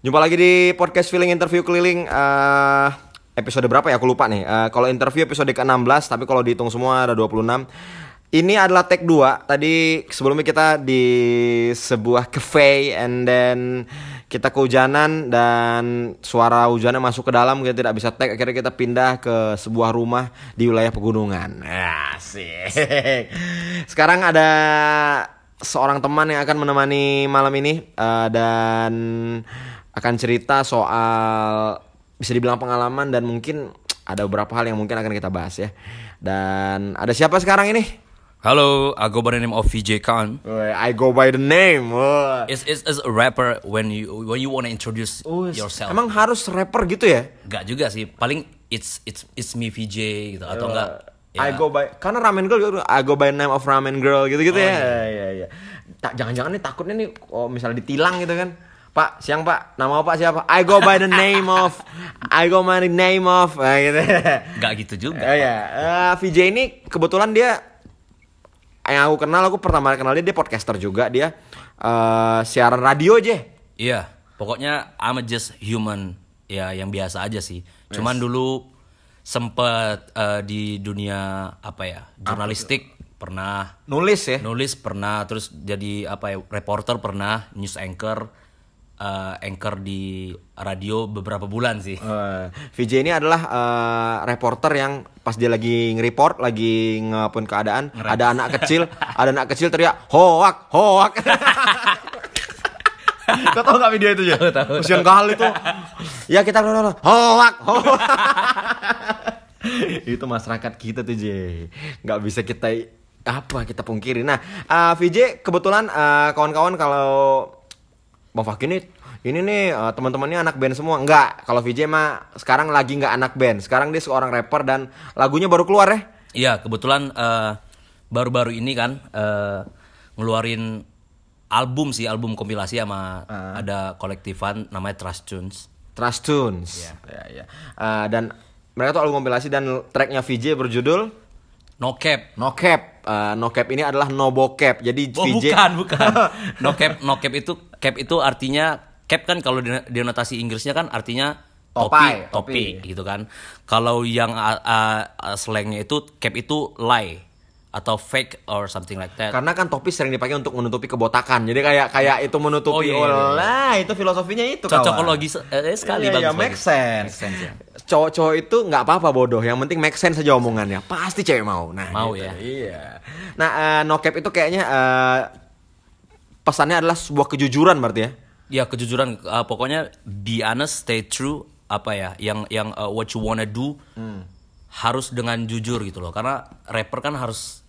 Jumpa lagi di podcast feeling interview keliling eh, episode berapa ya aku lupa nih. Eh, kalau interview episode ke-16 tapi kalau dihitung semua ada 26. Ini adalah take 2. Tadi sebelumnya kita di sebuah cafe and then kita kehujanan dan suara hujannya masuk ke dalam kita tidak bisa take akhirnya kita pindah ke sebuah rumah di wilayah pegunungan. Asik. Sekarang ada seorang teman yang akan menemani malam ini eh, dan akan cerita soal bisa dibilang pengalaman dan mungkin ada beberapa hal yang mungkin akan kita bahas ya. Dan ada siapa sekarang ini? Hello, I go by the name of VJ Khan. I go by the name. Wah. Is is is a rapper when you when you wanna introduce yourself? Emang harus rapper gitu ya? Enggak juga sih. Paling it's it's it's me VJ gitu atau enggak? I ya, go by karena ramen girl gitu, I go by the name of ramen girl gitu-gitu Oh, ya. iya. Iya iya. Tak jangan-jangan nih takutnya nih oh misalnya ditilang gitu kan. Pak, siang Pak, nama Pak siapa? I go by the name of I go by the name of nah, gitu. enggak gitu juga. Oh ya, Eh, VJ ini kebetulan dia yang aku kenal, aku pertama kenal dia dia podcaster juga dia eh, siaran radio aja. Iya, pokoknya I'm just human ya yang biasa aja sih. Cuman dulu sempet eh, di dunia apa ya jurnalistik pernah Nulis ya. nulis pernah terus jadi apa ya reporter pernah news anchor eh, anchor di radio beberapa bulan sih Eh, VJ ini adalah eh, reporter yang pas dia lagi nge-report, lagi ngapun keadaan, ada anak kecil, ada anak kecil teriak hoak, hoak. Kau tahu gak video itu ya? Tahu, tahu, Kasian kali tuh. Ya kita hoak, hoak. itu masyarakat kita tuh J. Nggak bisa kita apa kita pungkiri. Nah, eh, VJ kebetulan eh, kawan-kawan kalau Bang Fakih ini ini nih eh, teman-temannya anak band semua. Enggak, kalau VJ mah sekarang lagi nggak anak band. Sekarang dia seorang rapper dan lagunya baru keluar ya. iya kebetulan eh, baru-baru ini kan eh, ngeluarin album sih album kompilasi sama ada kolektifan namanya Trust Tunes Trust Tunes. Ya, ya. Eh, dan mereka tuh album kompilasi dan tracknya VJ berjudul No Cap No Cap. Eh, no Cap ini adalah no bokep. Jadi Oh VJ bukan bukan No Cap No Cap itu cap itu artinya cap kan kalau di, di notasi Inggrisnya kan artinya topi, topi. topi gitu kan. Kalau yang uh, uh, uh, slangnya itu cap itu lie atau fake or something like that. Karena kan topi sering dipakai untuk menutupi kebotakan. Jadi kayak kayak itu menutupi. Oh, iya, iya, iya. Lah, itu filosofinya itu kawan. Cocokologi eh, sekali Iya, bagus. iya, bagus. make sense. Make sense, ya. Cowok-cowok itu nggak apa-apa bodoh. Yang penting make sense saja omongannya. Pasti cewek mau. Nah, Mau gitu. ya. Iya. Nah, eh, no cap itu kayaknya eh, pesannya adalah sebuah kejujuran berarti ya. Ya kejujuran uh, pokoknya be honest, stay true apa ya yang yang uh, what you wanna do Hmm. harus dengan jujur gitu loh. Karena rapper kan harus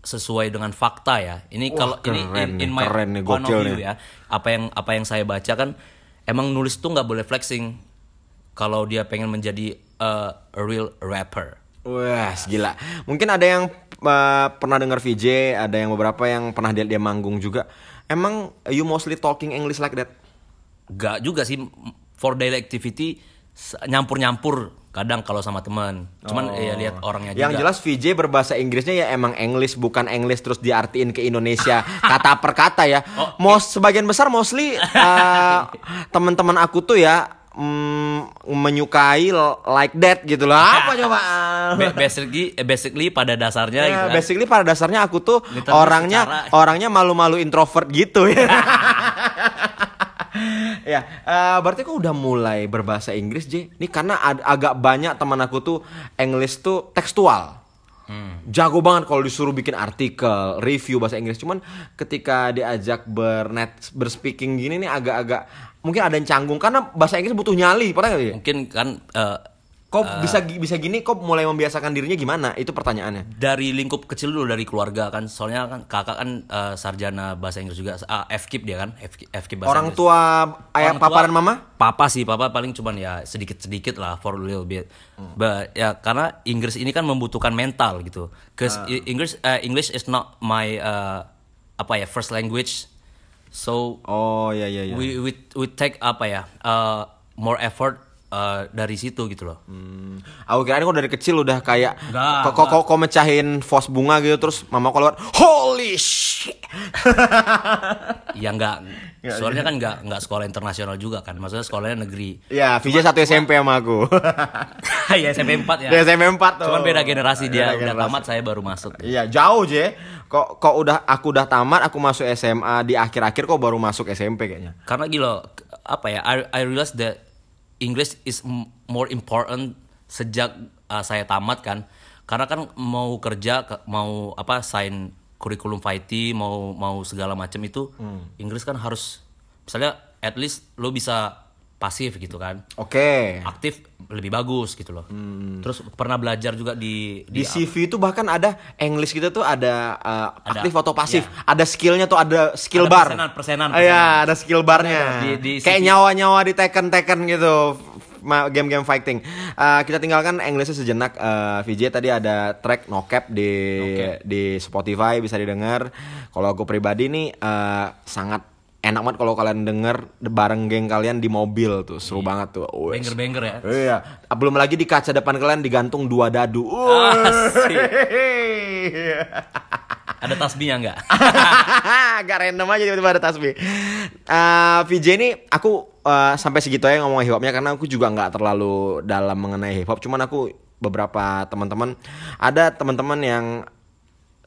sesuai dengan fakta ya. Ini kalau ini in, in my keren nih, point of view ya. Apa yang apa yang saya baca kan emang nulis tuh nggak boleh flexing kalau dia pengen menjadi uh, a real rapper. Wah, gila. Mungkin ada yang eh, pernah dengar VJ, ada yang beberapa yang pernah dia dia manggung juga. Emang you mostly talking English like that? Gak juga sih for daily activity nyampur-nyampur kadang kalau sama teman. Cuman ya lihat orangnya juga. Yang jelas VJ berbahasa Inggrisnya ya emang English bukan English terus diartiin ke Indonesia kata per kata ya. Oh, Most sebagian besar mostly eh, teman-teman aku tuh ya mm, menyukai like that gitu loh. Apa coba? Ba- basically eh, basically pada dasarnya gitu Ya, kan. basically pada dasarnya aku tuh Literally orangnya secara- orangnya malu-malu introvert gitu ya. ya, eh, berarti kok udah mulai berbahasa Inggris, J? Ini karena ad- agak banyak teman aku tuh English tuh tekstual. Hmm. Jago banget kalau disuruh bikin artikel, review bahasa Inggris. Cuman ketika diajak bernet berspeaking gini nih agak-agak mungkin ada yang canggung karena bahasa Inggris butuh nyali, pernah nggak ya? Mungkin kan eh, Kok bisa bisa gini? Kok mulai membiasakan dirinya gimana? Itu pertanyaannya. dari lingkup kecil dulu dari keluarga kan. Soalnya kan kakak kan eh, sarjana bahasa Inggris juga. Ah, FKIP dia kan, FKIP, FKIP bahasa Orang Inggris. tua ayah Orang tua- paparan mama? Papa sih, papa paling cuman ya sedikit-sedikit lah for a little bit. Hmm. But ya karena Inggris ini kan membutuhkan mental gitu. Cause Ah. i- English eh, English is not my eh, apa ya first language. So Oh iya iya iya. we we we take apa ya eh, more effort eh, dari situ gitu loh. Hmm. Aku kira kok dari kecil udah kayak Enggak, kok kok kok- mecahin vos bunga gitu terus mama keluar holy Fish. ya nggak soalnya kan nggak nggak sekolah internasional juga kan maksudnya sekolahnya negeri ya, VJ satu SMP sama aku. ya SMP 4 ya Dia SMP 4 tuh. cuman beda generasi dia Beda udah generasi. tamat saya baru masuk Iya, jauh, Je. Kok kok udah aku udah tamat, aku masuk SMA di akhir-akhir kok baru masuk SMP kayaknya. karena gila apa ya I, I realize that English is more important sejak uh, saya tamat kan. Karena kan mau kerja ke- mau apa sign kurikulum vitae mau mau segala macam itu Inggris kan harus misalnya at least lo bisa pasif gitu kan Oke. aktif lebih bagus gitu loh terus pernah belajar juga di Di CV itu bahkan ada English gitu tuh ada uh, Ada, aktif atau pasif. Ada skillnya tuh ada skill Ada bar. persenan, persenan, Iya, persenan. ada skill barnya. Di- di Kayak nyawa-nyawa di Tekken-Tekken gitu. Game-game fighting. Uh, kita tinggalkan Englishnya sejenak. Uh, VJ tadi ada track no cap di di Spotify bisa didengar. Kalau aku pribadi nih uh, sangat enak banget kalau kalian denger bareng geng kalian di mobil tuh seru banget tuh. Banger banger ya Iya, belum lagi di kaca depan kalian digantung dua dadu. Ada tasbihnya nggak Agak random aja tiba-tiba ada tasbih. Eh, VJ ini aku eh, sampai segitu aja ngomong hip hopnya karena aku juga nggak terlalu dalam mengenai hip hop. Cuman aku beberapa teman-teman ada teman-teman yang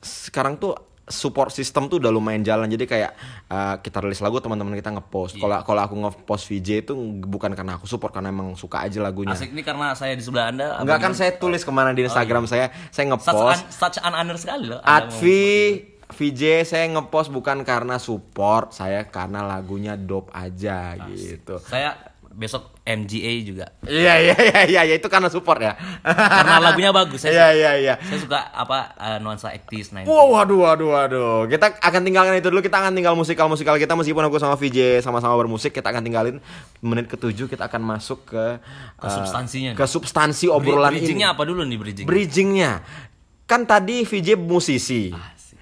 sekarang tuh support system tuh udah lumayan jalan. Jadi kayak eh, kita rilis lagu teman-teman kita ngepost. Kalau kalau aku ngepost VJ itu bukan karena aku support karena emang suka aja lagunya. Asik ini karena saya di sebelah anda Enggak kan saya tulis ke mana di Instagram saya. Saya such ngepost. an, such an honor sekali loh Advi VJ saya ngepost bukan karena support saya karena lagunya dope aja gitu. Ngomong. saya besok MGA juga iya iya iya iya ya, itu karena support ya karena lagunya bagus saya iya iya iya saya suka apa uh, nuansa 80s 90s Wow, waduh, waduh, waduh. Kita akan tinggalkan itu dulu. Kita akan tinggal musikal-musikal kita meskipun aku sama VJ sama-sama bermusik. Kita akan tinggalin menit ketujuh. Kita akan masuk ke Ke eh, substansinya ke substansi obrolan ini. bridgingnya apa dulu nih bridging Bridgingnya. Kan tadi VJ musisi. Asik.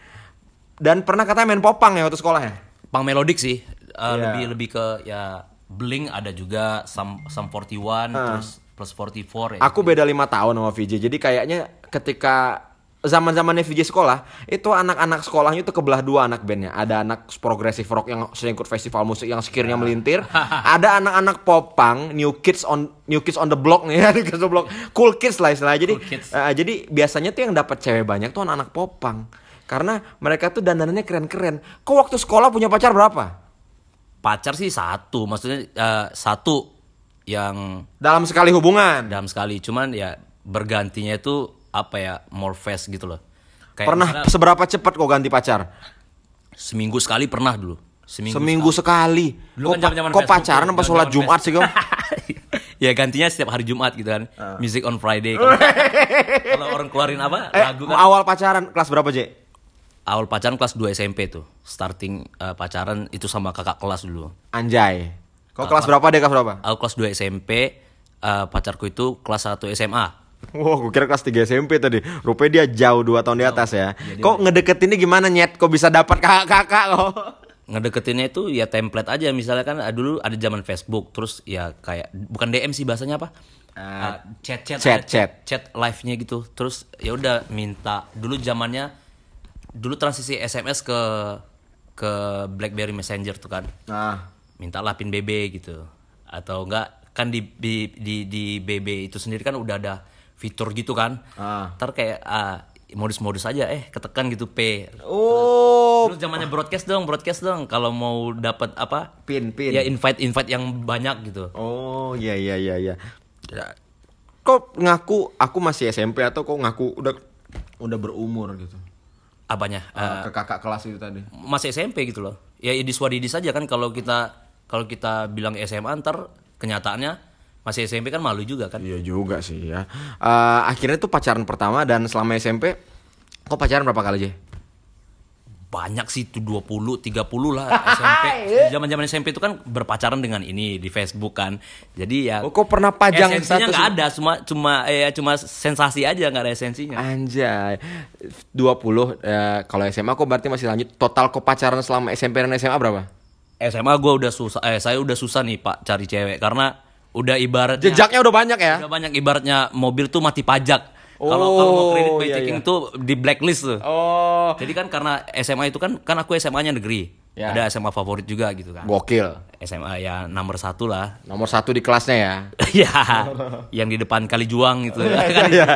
Dan pernah katanya main popang ya waktu sekolah ya? pang melodik sih Uh, Iya. lebih lebih ke ya Blink ada juga Sum, Sum 41 terus plus 44 ya Aku beda lima tahun sama VJ. Jadi kayaknya ketika zaman zamannya VJ sekolah itu anak-anak sekolahnya itu kebelah dua anak bandnya. Ada anak progressive rock yang sering ikut festival musik yang skirnya melintir. ada anak-anak popang, new kids on new kids on the block nih ya, new kids on the block, cool kids lah istilahnya. Jadi Cool kids. eh, jadi biasanya tuh yang dapat cewek banyak tuh anak-anak popang. Karena mereka tuh dandanannya keren-keren. Kok waktu sekolah punya pacar berapa? Pacar sih satu maksudnya uh, satu yang Dalam sekali hubungan. dalam sekali cuman ya bergantinya itu apa ya more fast gitu loh kayak Pernah misalnya seberapa cepat kok ganti pacar? seminggu sekali pernah dulu seminggu, Seminggu sekali. Dulu kok, kan kok pacaran apa sholat Jumat sih kau? ya gantinya setiap hari Jumat gitu kan Ah. music on Friday kalau kalau orang keluarin apa Eh, lagu kan awal pacaran kelas berapa, J? Awal pacaran kelas 2 SMP tuh starting uh, pacaran itu sama kakak kelas dulu Anjay. Kau kelas berapa deh, kelas berapa? aku kelas 2 SMP uh, pacarku itu kelas 1 SMA Wah, gue kira kelas 3 SMP tadi. Rupanya dia jauh 2 tahun di atas ya. Iya, Kok ngedeketinnya gimana, Nyet? Kok bisa dapat kakak-kakak kok? ngedeketinnya itu ya template aja misalnya kan uh, dulu ada zaman Facebook terus ya kayak bukan DM sih bahasanya apa Uh, chat chat chat, chat. chat live nya gitu terus ya udah minta dulu zamannya dulu transisi SMS ke ke BlackBerry Messenger tuh kan Nah, mintalah pin BB gitu atau enggak kan di di di, di BB itu sendiri kan udah ada fitur gitu kan Ah. ntar kayak ah, modus-modus aja eh ketekan gitu P oh, Terus zamannya broadcast dong, broadcast dong. Kalau mau dapat apa? pin, pin. Ya invite invite yang banyak gitu. Oh, iya iya iya iya. Ya. Kok ngaku aku masih SMP atau kok ngaku udah udah berumur gitu? Apanya? Eh, ke kakak kelas itu tadi. masih SMP gitu loh. Ya idis wadidis aja kan kalau kita kalau kita bilang SMA ntar kenyataannya masih SMP kan malu juga kan. Iya juga sih ya. Eh, akhirnya tuh pacaran pertama dan selama SMP kok pacaran berapa kali aja? Banyak sih tuh 20, 30 lah SMP. Zaman-zaman SMP itu kan berpacaran dengan ini di Facebook kan. Jadi ya Oh, kok pernah pajang esensinya nggak ada, cuma cuma eh, cuma sensasi aja nggak ada esensinya. Anjay. 20 eh, kalau SMA kok berarti masih lanjut. Total kok pacaran selama SMP dan SMA berapa? SMA gue udah susah, eh saya udah susah nih pak cari cewek karena udah ibaratnya Jejaknya udah banyak ya? udah banyak ibaratnya mobil tuh mati pajak. Kalau Oh, kalau mau kredit by iya, checking iya. tuh di blacklist tuh. Oh, Jadi kan karena SMA itu kan kan aku SMA-nya negeri. Ya. Ada SMA favorit juga gitu kan. gokil. SMA ya nomor satu lah. Nomor satu di kelasnya ya. ya, yang di depan kali juang gitu. kan Iya.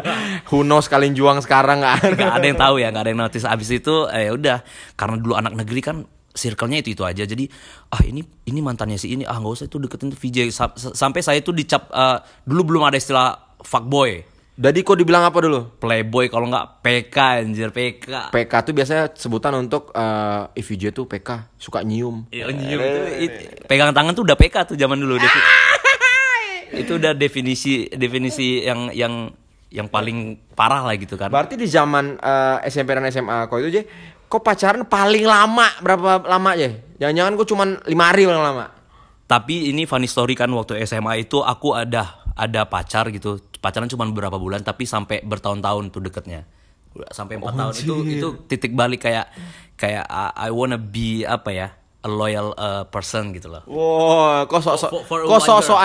Who knows kalian juang sekarang nggak? nggak ada yang tahu ya, nggak ada yang notice. Abis itu eh, ya udah, karena dulu anak negeri kan circle-nya itu itu aja. Jadi ah ini ini mantannya si ini ah nggak usah itu deketin tuh VJ. Sa- sa- Sampai saya tuh dicap eh, dulu belum ada istilah fuckboy, Jadi kok dibilang apa dulu? playboy kalau nggak PK anjir PK. PK tuh biasanya sebutan untuk eh IVJ tuh PK suka nyium. Iya, nyium itu, it- pegang tangan tuh udah PK tuh zaman dulu. Defi- itu udah definisi definisi yang yang yang paling parah lah gitu kan. Berarti di zaman eh, SMP dan SMA kok itu je, kok pacaran paling lama berapa lama ya? Jangan-jangan kok cuman lima hari paling lama. Tapi ini funny story kan waktu SMA itu aku ada ada pacar gitu. Pacaran cuma beberapa bulan tapi sampai bertahun-tahun tuh deketnya. Sampai empat tahun itu itu titik balik kayak kayak I, I wanna be apa ya? a loyal uh, person gitu loh. Wow, kok sok sok For- for a kok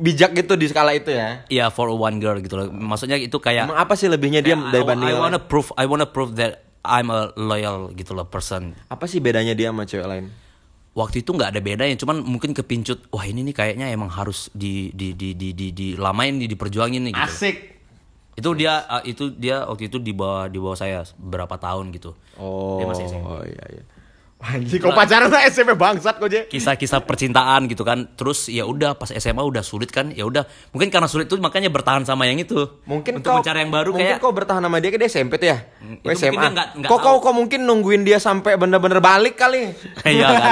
bijak gitu di skala itu ya? Iya for a one girl gitu loh. Maksudnya itu kayak Emang apa sih lebihnya dia dari I, banding I wanna prove I wanna prove that I'm a loyal gitu loh person. Apa sih bedanya dia sama cewek lain? Waktu itu nggak ada bedanya, cuman mungkin kepincut. Wah ini nih kayaknya emang harus di di di di di, di lamain nih, diperjuangin nih gitu. Asik. Itu dia uh, itu dia waktu itu di bawah di bawah saya berapa tahun gitu. Oh, Dia masih SMP. iya iya. Anjing, kok pacaran lah SMP bangsat kok, Je? Kisah-kisah percintaan gitu kan. Terus ya udah pas SMA udah sulit kan. Ya udah, mungkin karena sulit tuh makanya bertahan sama yang itu. Mungkin untuk kau mencari yang baru mungkin kayak kau bertahan sama dia ke dia SMP tuh ya? Hmm, Kau itu mungkin SMA. dia nggak- nggak kok kau kok mungkin nungguin dia sampai bener-bener balik kali? Iya kan.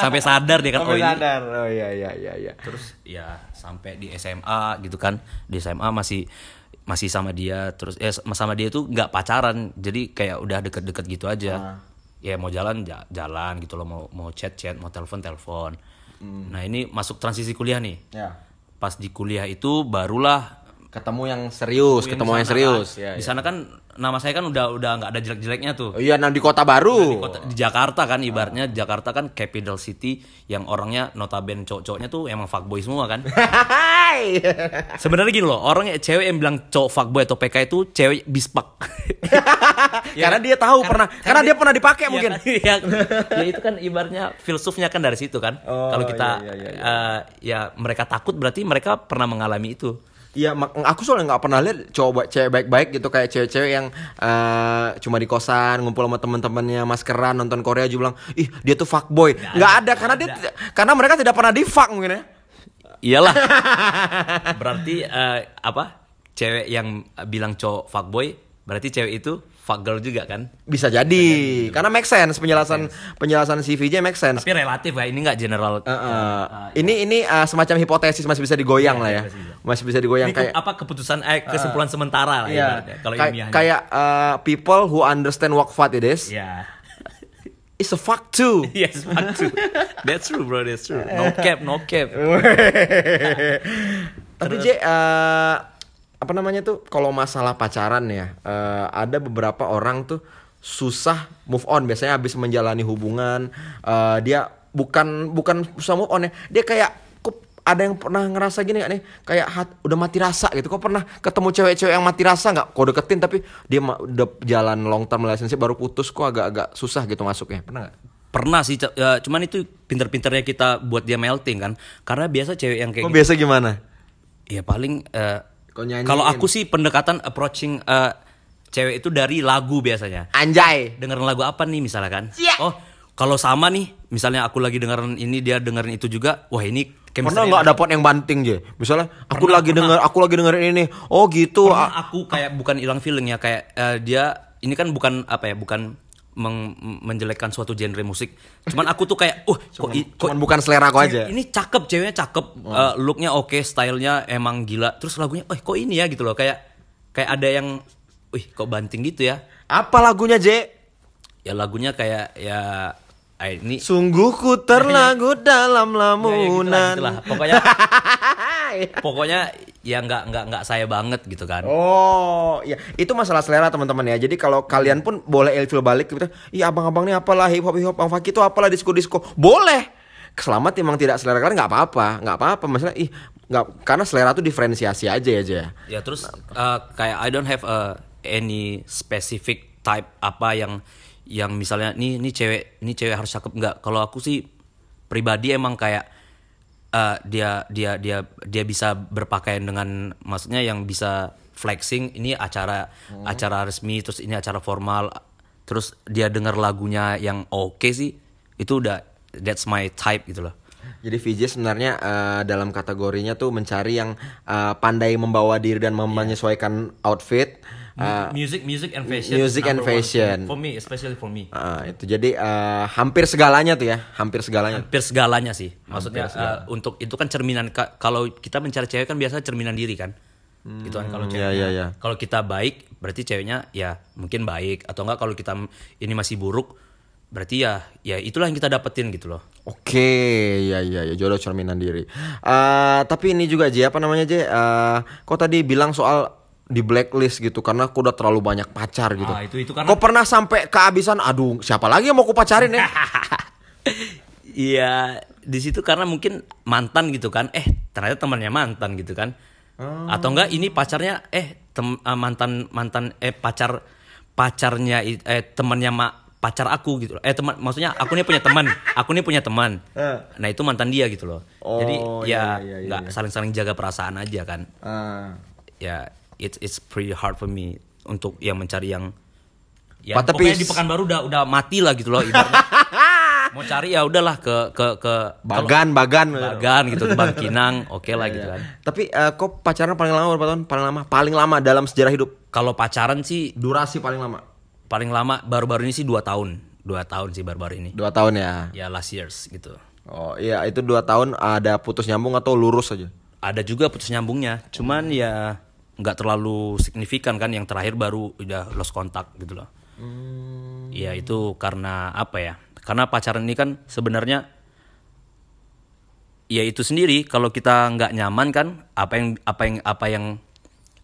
Sampai sadar dia kan oh Sampai ini sadar. Oh iya iya iya iya. terus ya sampai di SMA gitu kan di SMA masih masih sama dia terus ya sama dia tuh nggak pacaran jadi kayak udah deket-deket gitu aja ya mau jalan ja- jalan gitu loh mau mau chat chat mau telepon telepon. Nah ini masuk transisi kuliah nih. Ya. pas di kuliah itu barulah Ketemu yang serius, ketemu yang di serius. kan, Ya, di ya. sana kan nama saya kan udah udah nggak ada jelek-jeleknya tuh Oh iya, nah di kota baru. Kota- di Jakarta kan ibaratnya Jakarta kan capital city yang orangnya notabene cowok-cowoknya tuh emang fuckboy semua kan. Sebenarnya gini loh, orang cewek yang bilang cowok fuckboy atau PK itu cewek bispak. karena dia tahu pernah, karena dia pernah dipakai mungkin. ya, ya itu kan ibaratnya filsufnya kan dari situ kan. Oh, Kalau kita iya, iya, iya, eh, ya mereka takut berarti mereka pernah mengalami itu. Iya, aku soalnya nggak pernah lihat cowok cewek baik-baik gitu kayak cewek-cewek yang eh, cuma di kosan ngumpul sama teman-temannya maskeran nonton Korea juga bilang, ih dia tuh fuckboy. Nggak ada, karena dia tidak- karena mereka tidak pernah di fuck mungkin ya. Iyalah. berarti eh, apa? Cewek yang bilang cowok fuckboy berarti cewek itu girl juga kan? Bisa jadi, karena make sense penjelasan penjelasan si VJ make sense. Tapi relatif ya, ini nggak general. Eh, eh, ini ini eh, semacam hipotesis masih bisa digoyang lah ya, masih bisa. masih bisa digoyang Ini kayak apa keputusan eh, kesimpulan sementara lah Iya, ibaratnya, kalau ilmiahnya. kayak eh, people who understand what fuck it is, Ya. is a fuck too. Yes, fuck true. That's true, bro. That's true. No cap, no cap. Tapi J, eh, apa namanya tuh? Kalau masalah pacaran ya, eh, ada beberapa orang tuh susah move on. Biasanya habis menjalani hubungan, eh, dia bukan bukan susah move on ya. Dia kayak kok ada yang pernah ngerasa gini gak nih? Kayak hat- udah mati rasa gitu. Kok pernah ketemu cewek-cewek yang mati rasa nggak? Kok deketin tapi dia udah jalan long term relationship baru putus kok agak-agak susah gitu masuknya. Pernah nggak? Pernah sih, ya, cuman itu pinter-pinternya kita buat dia melting kan. Karena biasa cewek yang kayak Kok gitu, biasa gimana? ya paling nyanyiin? Kalau aku sih pendekatan approaching eh, cewek itu dari lagu biasanya. Anjay. Dengerin lagu apa nih misalnya kan? Iya. Oh, kalau sama nih, misalnya aku lagi dengerin ini dia dengerin itu juga, wah ini Pernah nggak dapat yang banting je? Misalnya aku Pernah, lagi pernah. denger, aku lagi dengerin ini. Oh gitu. Pernah ah. aku kayak bukan hilang feeling ya kayak eh, dia ini kan bukan apa ya bukan meng- menjelekkan suatu genre musik cuman aku tuh kayak uh kok, i- kok Cuman bukan selera aku cewek- aja. ini cakep ceweknya cakep eh, looknya oke stylenya emang gila terus lagunya eh kok ini ya gitu loh kayak kayak ada yang wih kok banting gitu ya Apa lagunya Je? ya lagunya kayak ya ah, ini Sungguh ku terlagu dalam ya, ya, gitulah, lamunan. gitulah. pokoknya pokoknya ya nggak nggak nggak saya banget gitu kan Oh, iya. Itu masalah selera teman-teman ya. Jadi kalau kalian pun boleh ilfil balik gitu. Iya, abang-abang ini apalah hip hop hip hop, Bang Faki itu apalah disco disco. Boleh. selamat emang tidak selera kalian nggak apa-apa, nggak apa-apa. Masalah ih nggak karena selera tuh diferensiasi aja ya aja. Ya terus uh, kayak I don't have a any specific type apa yang yang misalnya nih nih cewek nih cewek harus cakep nggak? Kalau aku sih pribadi emang kayak uh, dia dia dia dia bisa berpakaian dengan maksudnya yang bisa flexing ini acara acara resmi terus ini acara formal terus dia dengar lagunya yang oke sih itu udah that's my type gitu loh. Jadi VJ sebenarnya eh, dalam kategorinya tuh mencari yang eh, pandai membawa diri dan mem- menyesuaikan outfit. Eh, music music and fashion. music and one fashion. For me especially for me. eh, itu jadi eh, hampir segalanya tuh ya, hampir segalanya. hampir segalanya sih. Maksudnya uh, untuk itu kan cerminan ka- kalau kita mencari cewek kan biasa cerminan diri kan. gitu kan kalau iya, ceweknya. iya, iya. Kalau kita baik berarti ceweknya ya mungkin baik atau enggak kalau kita ini masih buruk berarti ya ya itulah yang kita dapetin gitu loh. Oke, ya ya ya jodoh cerminan diri. Eh, tapi ini juga J apa namanya J? Eh, kok tadi bilang soal di blacklist gitu karena aku udah terlalu banyak pacar gitu. Ah, itu- itu karena- Kok pernah sampai kehabisan? Aduh, siapa lagi yang mau aku pacarin ya? Iya, di situ karena mungkin mantan gitu kan. Eh, ternyata temannya mantan gitu kan. Atau enggak ini pacarnya eh tem- eh, mantan mantan eh pacar pacarnya eh temannya ma, pacar aku gitu loh. Eh teman maksudnya aku nih punya teman, aku nih punya teman. Nah, itu mantan dia gitu loh. Jadi Oh, ya iya, iya, iya, nggak saling-saling jaga perasaan aja kan. Ah. Ya it's it's pretty hard for me untuk yang mencari yang ya Pak, tapi- pokoknya di Pekanbaru udah udah mati lah gitu loh ibaratnya. Mau cari ya udahlah ke ke ke Bagan, bagan. Bagan gitu ke Bangkinang, oke lah gitu kan. Tapi eh, kok pacaran paling lama berapa tahun? Paling lama, paling lama dalam sejarah hidup. Kalau pacaran sih Durasi paling lama. paling lama baru-baru ini sih dua tahun, dua tahun sih baru-baru ini. Dua tahun ya. Ya last years gitu. Oh iya itu dua tahun ada putus nyambung atau lurus aja? Ada juga putus nyambungnya, cuman ya nggak terlalu signifikan kan. Yang terakhir baru udah lost kontak gitu loh. Ya itu karena apa ya? Karena pacaran ini kan sebenarnya ya itu sendiri kalau kita nggak nyaman kan apa yang apa yang apa yang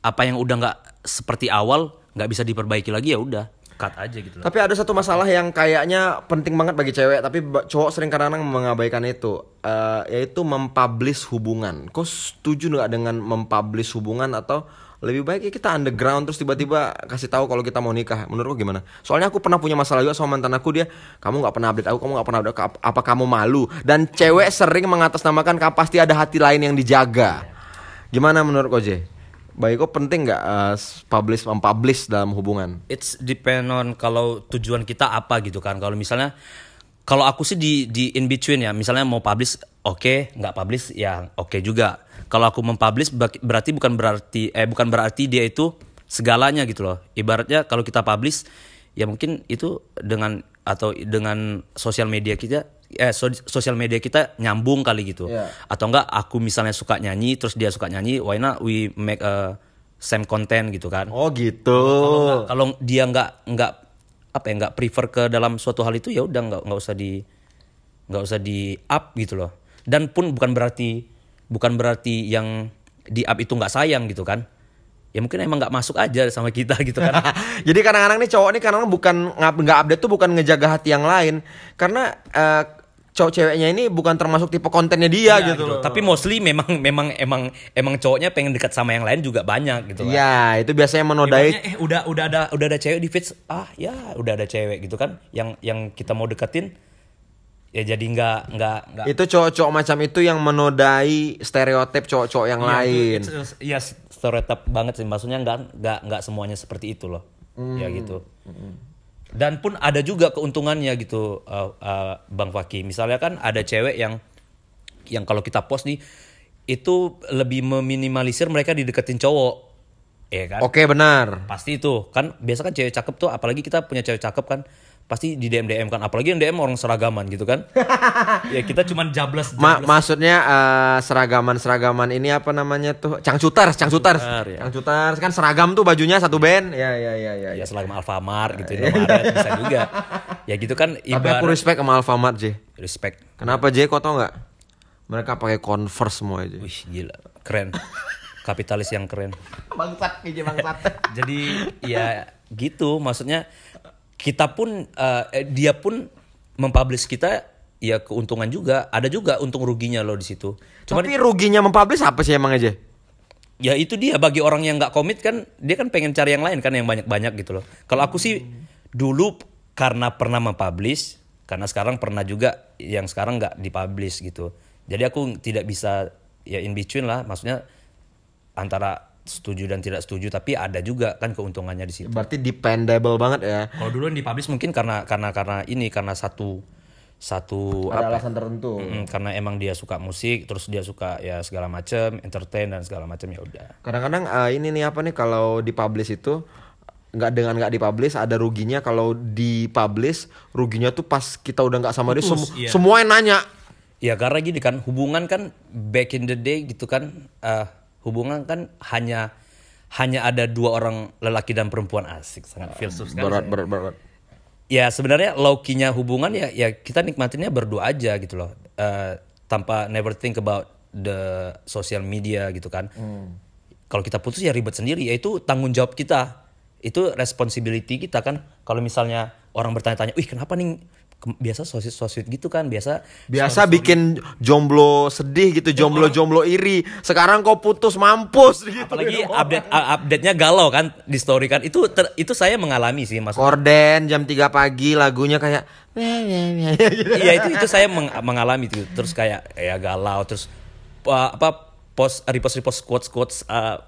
apa yang udah nggak seperti awal nggak bisa diperbaiki lagi ya udah cut aja gitu. Tapi ada satu masalah yang kayaknya penting banget bagi cewek, tapi cowok sering kadang-kadang mengabaikan itu, eh, yaitu mempublish hubungan. Kau setuju nggak dengan mempublish hubungan atau lebih baik ya kita underground terus tiba-tiba kasih tahu kalau kita mau nikah? Menurut kau gimana? Soalnya aku pernah punya masalah juga sama mantan aku dia, kamu nggak pernah update aku, kamu nggak pernah update apa, kamu malu? Dan cewek sering mengatasnamakan "Ka- pasti ada hati lain yang dijaga. Gimana menurut J? Baik kok penting nggak eh, publish mempublish dalam hubungan? It's depend on kalau tujuan kita apa gitu kan. Kalau misalnya kalau aku sih di di in between ya. Misalnya mau publish oke, nggak publish ya oke juga. Kalau aku mempublish berarti bukan berarti eh bukan berarti dia itu segalanya gitu loh. Ibaratnya kalau kita publish ya mungkin itu dengan atau dengan sosial media kita eh so- sosial media kita nyambung kali gitu. Iya. Atau enggak aku misalnya suka nyanyi terus dia suka nyanyi, why not we make a same content gitu kan. Oh gitu. Kalau dia nggak nggak apa ya nggak prefer ke dalam suatu hal itu ya udah nggak nggak usah di nggak usah di up gitu loh dan pun bukan berarti bukan berarti yang di up itu nggak sayang gitu kan ya mungkin emang nggak masuk aja sama kita gitu kan Jadi kadang-kadang nih cowok nih kadang bukan ngap- nggak update tuh bukan ngejaga hati yang lain karena eh, cowok ceweknya ini bukan termasuk tipe kontennya dia Ya, gitu. loh. tapi mostly memang memang emang emang cowoknya pengen dekat sama yang lain juga banyak gitu kan Iya, itu biasanya menodai. Eh udah udah ada udah ada cewek di feeds ah ya udah ada cewek gitu kan. Yang yang kita mau deketin ya jadi nggak nggak nggak. Itu cowok-cowok macam itu yang menodai stereotip cowok-cowok yang Iya, lain. Iya stereotip banget sih. Maksudnya nggak nggak nggak semuanya seperti itu loh. Ya gitu dan pun ada juga keuntungannya gitu uh, uh, bang Faki misalnya kan ada cewek yang yang kalau kita post nih itu lebih meminimalisir mereka dideketin cowok. Ya kan? Oke, benar. pasti itu. Kan biasa kan cewek cakep tuh apalagi kita punya cewek cakep kan pasti di DM DM kan apalagi yang DM orang seragaman gitu kan ya kita cuman jablas Ma- maksudnya eh, seragaman-seragaman ini apa namanya tuh? Cangcuters, cangcuters. Cangcuter, ya. Kan seragam tuh bajunya satu band. Ya ya ya ya. ya seragam Alfamart gitu Indomaret bisa juga ya gitu kan Tapi aku ibarat respect sama Alfamart, J. respect Kenapa J? Kau tau nggak? Mereka pakai Converse semua aja. wih gila keren kapitalis yang keren Bangsat, J bangsat. jadi ya gitu maksudnya kita pun eh, dia pun mempublish kita ya keuntungan juga. Ada juga untung ruginya loh di situ. Cuman Tapi ruginya mempublish apa sih emang aja? ya itu dia bagi orang yang nggak komit kan dia kan pengen cari yang lain kan yang banyak-banyak gitu loh. Kalau aku sih dulu karena pernah mempublish, karena sekarang pernah juga yang sekarang nggak dipublish gitu. Jadi aku tidak bisa ya in between lah, maksudnya antara setuju dan tidak setuju, tapi ada juga kan keuntungannya di situ. Berarti dependable banget ya. Kalau dulu yang dipublish mungkin karena karena karena ini karena satu satu Ada apa alasan tertentu. Mm, karena emang dia suka musik, terus dia suka ya segala macam, entertain dan segala macam ya udah. Kadang-kadang eh, ini nih apa nih kalau dipublish itu nggak dengan nggak dipublish ada ruginya kalau dipublish ruginya tuh pas kita udah nggak sama dia Putus, semu- iya. semua yang nanya Ya karena gini kan hubungan kan back in the day gitu kan eh, hubungan kan hanya hanya ada dua orang lelaki dan perempuan asik sangat filsuf sekali. berat berat berat Ya sebenarnya low-key-nya hubungan ya ya kita nikmatinnya berdua aja gitu loh. Eh, tanpa never think about the social media gitu kan. Kalau kita putus ya ribet sendiri ya itu tanggung jawab kita. Itu responsibility kita kan. Kalau misalnya orang bertanya-tanya, "Wih, kenapa nih biasa sosmed sosmed gitu kan biasa biasa bikin jomblo sedih gitu jomblo jomblo iri. Sekarang kok putus mampus gitu. Apalagi update update nya galau kan di story kan. Itu ter- itu saya mengalami sih mas korden jam 3 pagi lagunya kayak iya itu itu saya meng- mengalami itu terus kayak ya galau terus uh, apa post repost repost quotes quotes uh,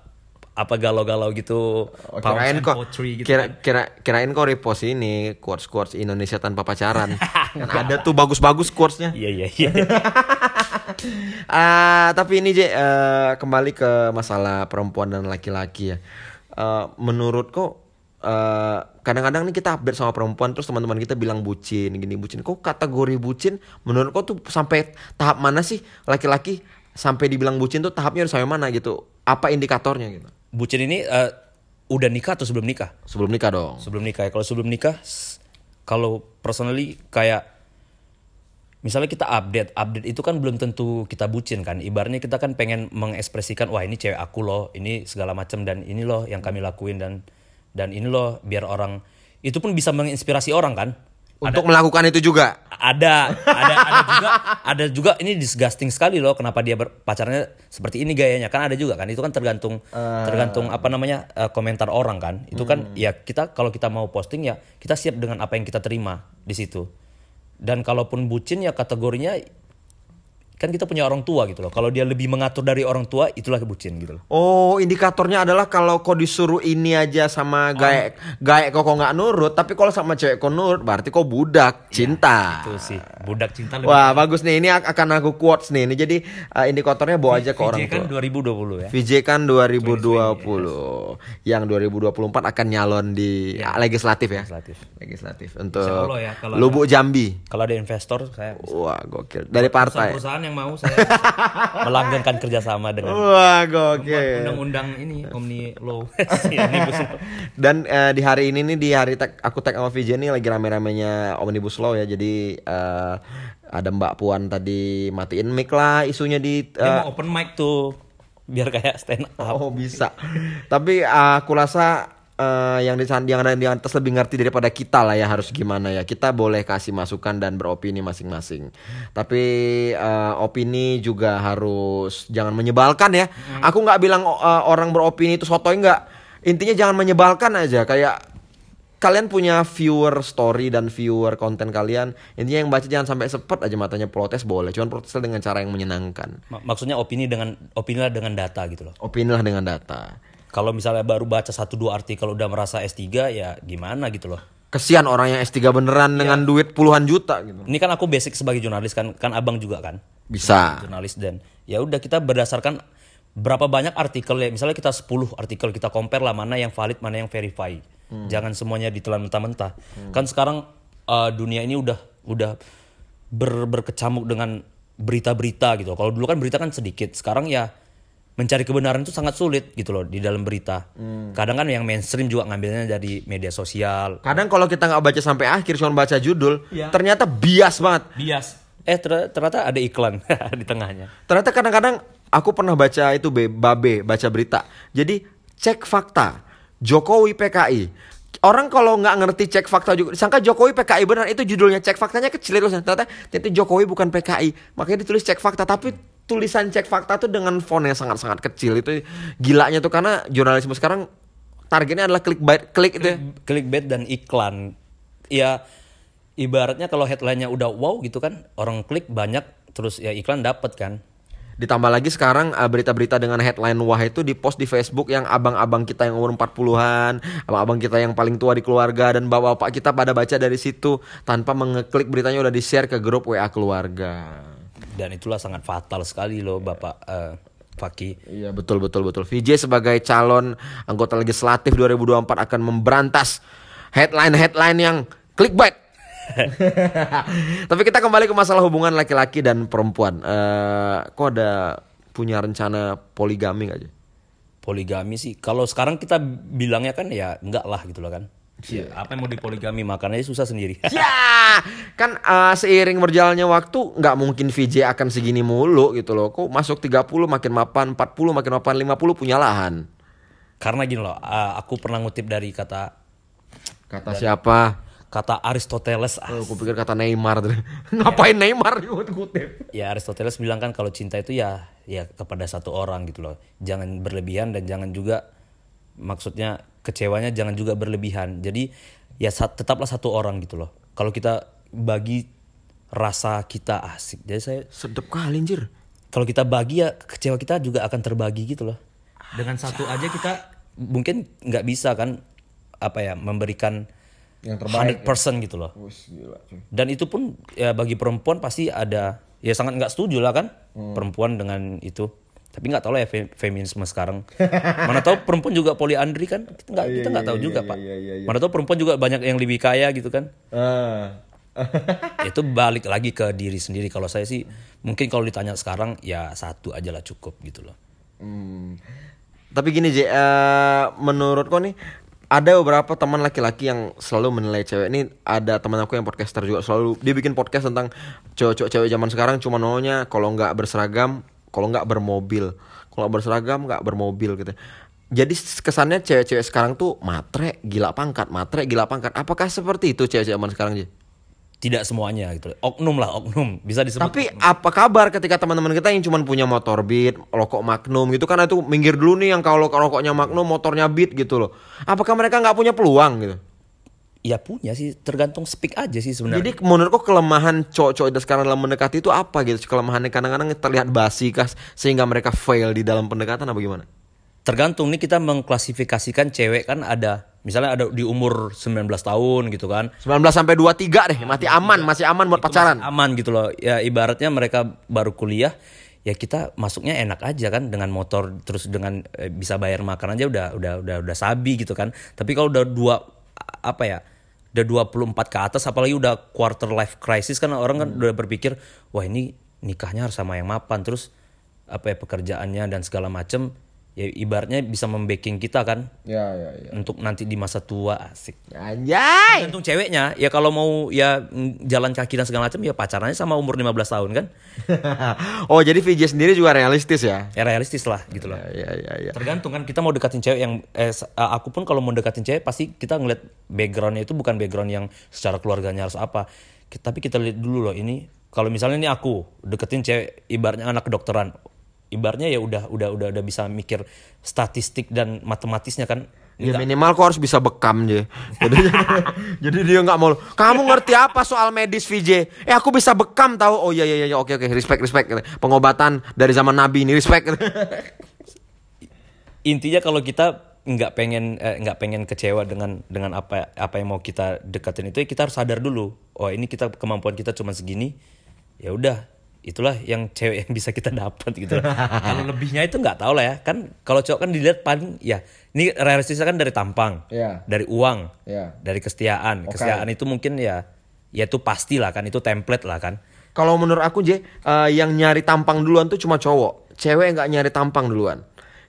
apa galau-galau gitu Oh, kirain kok poetry gitu kira, kan. kira kirain kok repost ini quotes quotes Indonesia tanpa pacaran Kan ada tuh bagus-bagus quotesnya iya iya iya Ah, tapi ini Je, eh, kembali ke masalah perempuan dan laki-laki ya. Eh, menurut kok eh, kadang-kadang nih kita update sama perempuan terus teman-teman kita bilang bucin gini bucin. Kok kategori bucin menurut kok tuh sampai tahap mana sih laki-laki sampai dibilang bucin tuh tahapnya harus sampai mana gitu? Apa indikatornya gitu? Bucin ini uh, udah nikah atau sebelum nikah Sebelum nikah dong. sebelum nikah ya. kalau sebelum nikah kalau personally kayak misalnya kita update update itu kan belum tentu kita bucin kan ibaratnya kita kan pengen mengekspresikan wah ini cewek aku loh ini segala macam dan ini loh yang kami lakuin dan dan ini loh biar orang itu pun bisa menginspirasi orang kan Untuk melakukan itu juga. ada ada ada juga ada juga ini disgusting sekali loh kenapa dia ber- pacarnya seperti ini gayanya. Kan ada juga kan itu kan tergantung tergantung apa namanya eh, komentar orang kan. Itu kan ya kita kalau kita mau posting ya kita siap dengan apa yang kita terima di situ. Dan kalaupun bucin ya kategorinya kan kita punya orang tua gitu loh kalau dia lebih mengatur dari orang tua itulah bucin gitu loh Oh, indikatornya adalah kalau kau disuruh ini aja sama gaek gaek kok kok nggak nurut, tapi kalau sama cewek kau nurut, berarti kau budak cinta. itu sih budak cinta lebih Wah, bagus nih. Ini ak- akan aku quotes nih. Ini jadi uh, indikatornya bawa aja ke orang VJ kan tua. 2020 ya VJ kan 2020. Yang 2024 akan nyalon di ah, legislatif ya. Legislatif. Legislatif untuk ya, kalau Lubuk Jambi. kalau ada investor saya Wah, gokil. Dari partai. perusahaan yang mau saya melanggengkan kerjasama dengan Wah, gokil. undang-undang ini Omni Law. Dan eh, di hari ini nih di hari tag, aku tag sama VJ nih lagi rame-ramenya Omnibus Law ya. Jadi eh, ada Mbak Puan tadi matiin mic lah isunya di Dia eh, mau open mic tuh biar kayak stand up. Oh bisa. Tapi uh, aku rasa uh, yang di yang ada di atas lebih ngerti daripada kita lah ya harus gimana ya. Kita boleh kasih masukan dan beropini masing-masing. Tapi uh, opini juga harus jangan menyebalkan ya. Aku nggak bilang uh, orang beropini itu sotoy nggak. Intinya jangan menyebalkan aja kayak kalian punya viewer story dan viewer konten kalian intinya yang baca jangan sampai sepet aja matanya protes boleh cuman protesnya dengan cara yang menyenangkan Ma- Maksudnya opini dengan opini lah dengan data gitu loh. opini lah dengan data Kalau misalnya baru baca satu dua artikel udah merasa S3 ya gimana gitu loh. Kesian orang yang S3 beneran dengan duit puluhan juta gitu. Ini kan aku basic sebagai jurnalis kan kan Abang juga kan. Bisa. jurnalis dan ya udah kita berdasarkan berapa banyak artikel ya misalnya kita 10 artikel kita compare lah mana yang valid mana yang verify jangan semuanya ditelan mentah-mentah kan sekarang uh, dunia ini udah udah ber- berkecamuk dengan berita-berita gitu kalau dulu kan berita kan sedikit sekarang ya mencari kebenaran itu sangat sulit gitu loh di dalam berita kadang kan yang mainstream juga ngambilnya dari media sosial Kadang kalau kita nggak baca sampai akhir cuma baca judul, Iya. ternyata bias banget. bias eh ter- ternyata ada iklan di tengahnya Ternyata kadang-kadang aku pernah baca itu Be- Babe, baca berita. Jadi cek fakta. Jokowi PKI. orang kalau nggak ngerti cek fakta juga sangka Jokowi PKI benar itu judulnya cek faktanya kecil itu ternyata ternyata Jokowi bukan PKI makanya ditulis cek fakta tapi tulisan cek fakta tuh dengan font yang sangat-sangat kecil itu gilanya tuh karena jurnalisme sekarang targetnya adalah clickbait klik itu ya. clickbait dan iklan ya ibaratnya kalau headline-nya udah wow gitu kan orang klik banyak terus ya iklan dapat kan Ditambah lagi sekarang uh, berita-berita dengan headline wah itu di post di Facebook yang abang-abang kita yang umur 40-an, abang-abang kita yang paling tua di keluarga dan bapak-bapak kita pada baca dari situ tanpa mengeklik beritanya udah di-share ke grup WA keluarga. Dan itulah sangat fatal sekali loh Bapak eh, Faki Iya betul betul betul. VJ sebagai calon anggota legislatif 2024 akan memberantas headline-headline yang clickbait. Tapi kita kembali ke masalah hubungan laki-laki dan perempuan. Eh, kok ada punya rencana poligami gak aja? poligami sih kalau sekarang kita bilangnya kan ya enggak lah gitu loh kan Ya, apa yang mau dipoligami makannya susah sendiri Ya, kan eh, seiring berjalannya waktu nggak mungkin VJ akan segini mulu gitu loh. Kok masuk 30 makin mapan, 40 makin mapan, 50 punya lahan. karena gini loh ah, aku pernah ngutip dari kata Kata siapa? kata Aristoteles Oh, aku pikir kata Neymar. Ngapain Neymar kutip? ya Aristoteles bilang kan kalau cinta itu ya ya kepada satu orang gitu loh jangan berlebihan dan jangan juga maksudnya kecewanya jangan juga berlebihan. Jadi ya tetaplah satu orang gitu loh. Kalau kita bagi rasa kita asik. Jadi saya Sedep kali anjir. kalau kita bagi ya kecewa kita juga akan terbagi gitu loh. Dengan satu aja kita mungkin nggak bisa kan apa ya memberikan Yang 100% gitu loh. Dan itu pun ya bagi perempuan pasti ada ya sangat nggak setuju lah kan Hmm. perempuan dengan itu tapi nggak tahu lah ya fe- feminisme sekarang. Mana tahu perempuan juga poliandri kan? Kita nggak kita nggak tahu juga pak. mana tahu perempuan juga banyak yang lebih kaya gitu kan? Ah. itu balik lagi ke diri sendiri. Kalau saya sih mungkin kalau ditanya sekarang ya satu aja lah cukup gitu loh. Hmm. Tapi gini J, eh, menurut kau nih ada beberapa teman laki-laki yang selalu menilai cewek. Ini ada teman aku yang podcaster juga selalu dia bikin podcast tentang cowok-cowok cewek zaman sekarang cuma maunya kalau nggak berseragam kalau nggak bermobil kalau berseragam nggak bermobil gitu jadi kesannya cewek-cewek sekarang tuh matre gila pangkat matre gila pangkat apakah seperti itu cewek-cewek zaman sekarang J? tidak semuanya gitu oknum lah oknum bisa disebut Tapi apa kabar ketika teman-teman kita yang cuma punya motor Beat, rokok Magnum gitu kan itu minggir dulu nih yang kalau rokoknya Magnum, motornya Beat gitu loh. Apakah mereka nggak punya peluang gitu? Ya punya sih tergantung speak aja sih sebenarnya Jadi menurutku kelemahan cowok-cowok itu sekarang dalam mendekati itu apa gitu? Kelemahannya kadang-kadang terlihat basi kah sehingga mereka fail di dalam pendekatan apa gimana? tergantung nih kita mengklasifikasikan cewek kan ada misalnya ada di umur 19 tahun gitu kan 19 sampai 23 deh, mati aman, masih aman buat pacaran. aman gitu loh ya ibaratnya mereka baru kuliah ya kita masuknya enak aja kan dengan motor terus dengan eh, bisa bayar makan aja udah udah udah udah sabi gitu kan tapi kalau udah dua apa ya udah 24 ke atas apalagi udah quarter life crisis kan orang kan udah berpikir wah ini nikahnya harus sama yang mapan. Terus apa ya pekerjaannya dan segala macem ya ibaratnya bisa membacking kita kan Ya, ya, ya. untuk nanti di masa tua asik Anjay. Tergantung ceweknya ya kalau mau ya mm, jalan kaki dan segala macam ya pacarannya sama umur 15 tahun kan oh, jadi VJ sendiri juga realistis ya? ya realistis lah gitu loh Ya, ya, ya. tergantung kan kita mau dekatin cewek yang eh, eh, aku pun kalau mau dekatin cewek pasti kita ngeliat backgroundnya itu bukan background yang secara keluarganya harus apa tapi kita lihat dulu loh ini kalau misalnya ini aku deketin cewek ibaratnya anak kedokteran ibaratnya ya udah udah udah udah bisa mikir statistik dan matematisnya kan Ya minimal kok harus bisa bekam je. Jadi, jadi dia nggak mau. Kamu ngerti apa soal medis VJ? Eh aku bisa bekam tahu. Oh iya iya iya oke oke respect respect. Pengobatan dari zaman Nabi ini respect. intinya kalau kita nggak pengen eh, nggak pengen kecewa dengan dengan apa apa yang mau kita deketin itu ya kita harus sadar dulu oh ini kita kemampuan kita cuma segini ya udah itulah yang cewek yang bisa kita dapat gitu kalau lebihnya itu nggak tahu lah ya kan kalau cowok kan dilihat paling ya ini realistisnya kan dari tampang Iya. dari uang Iya. dari kesetiaan kesetiaan itu mungkin ya ya itu pasti lah kan itu template lah kan Kalau menurut aku J, eh, yang nyari tampang duluan tuh cuma cowok. Cewek nggak nyari tampang duluan.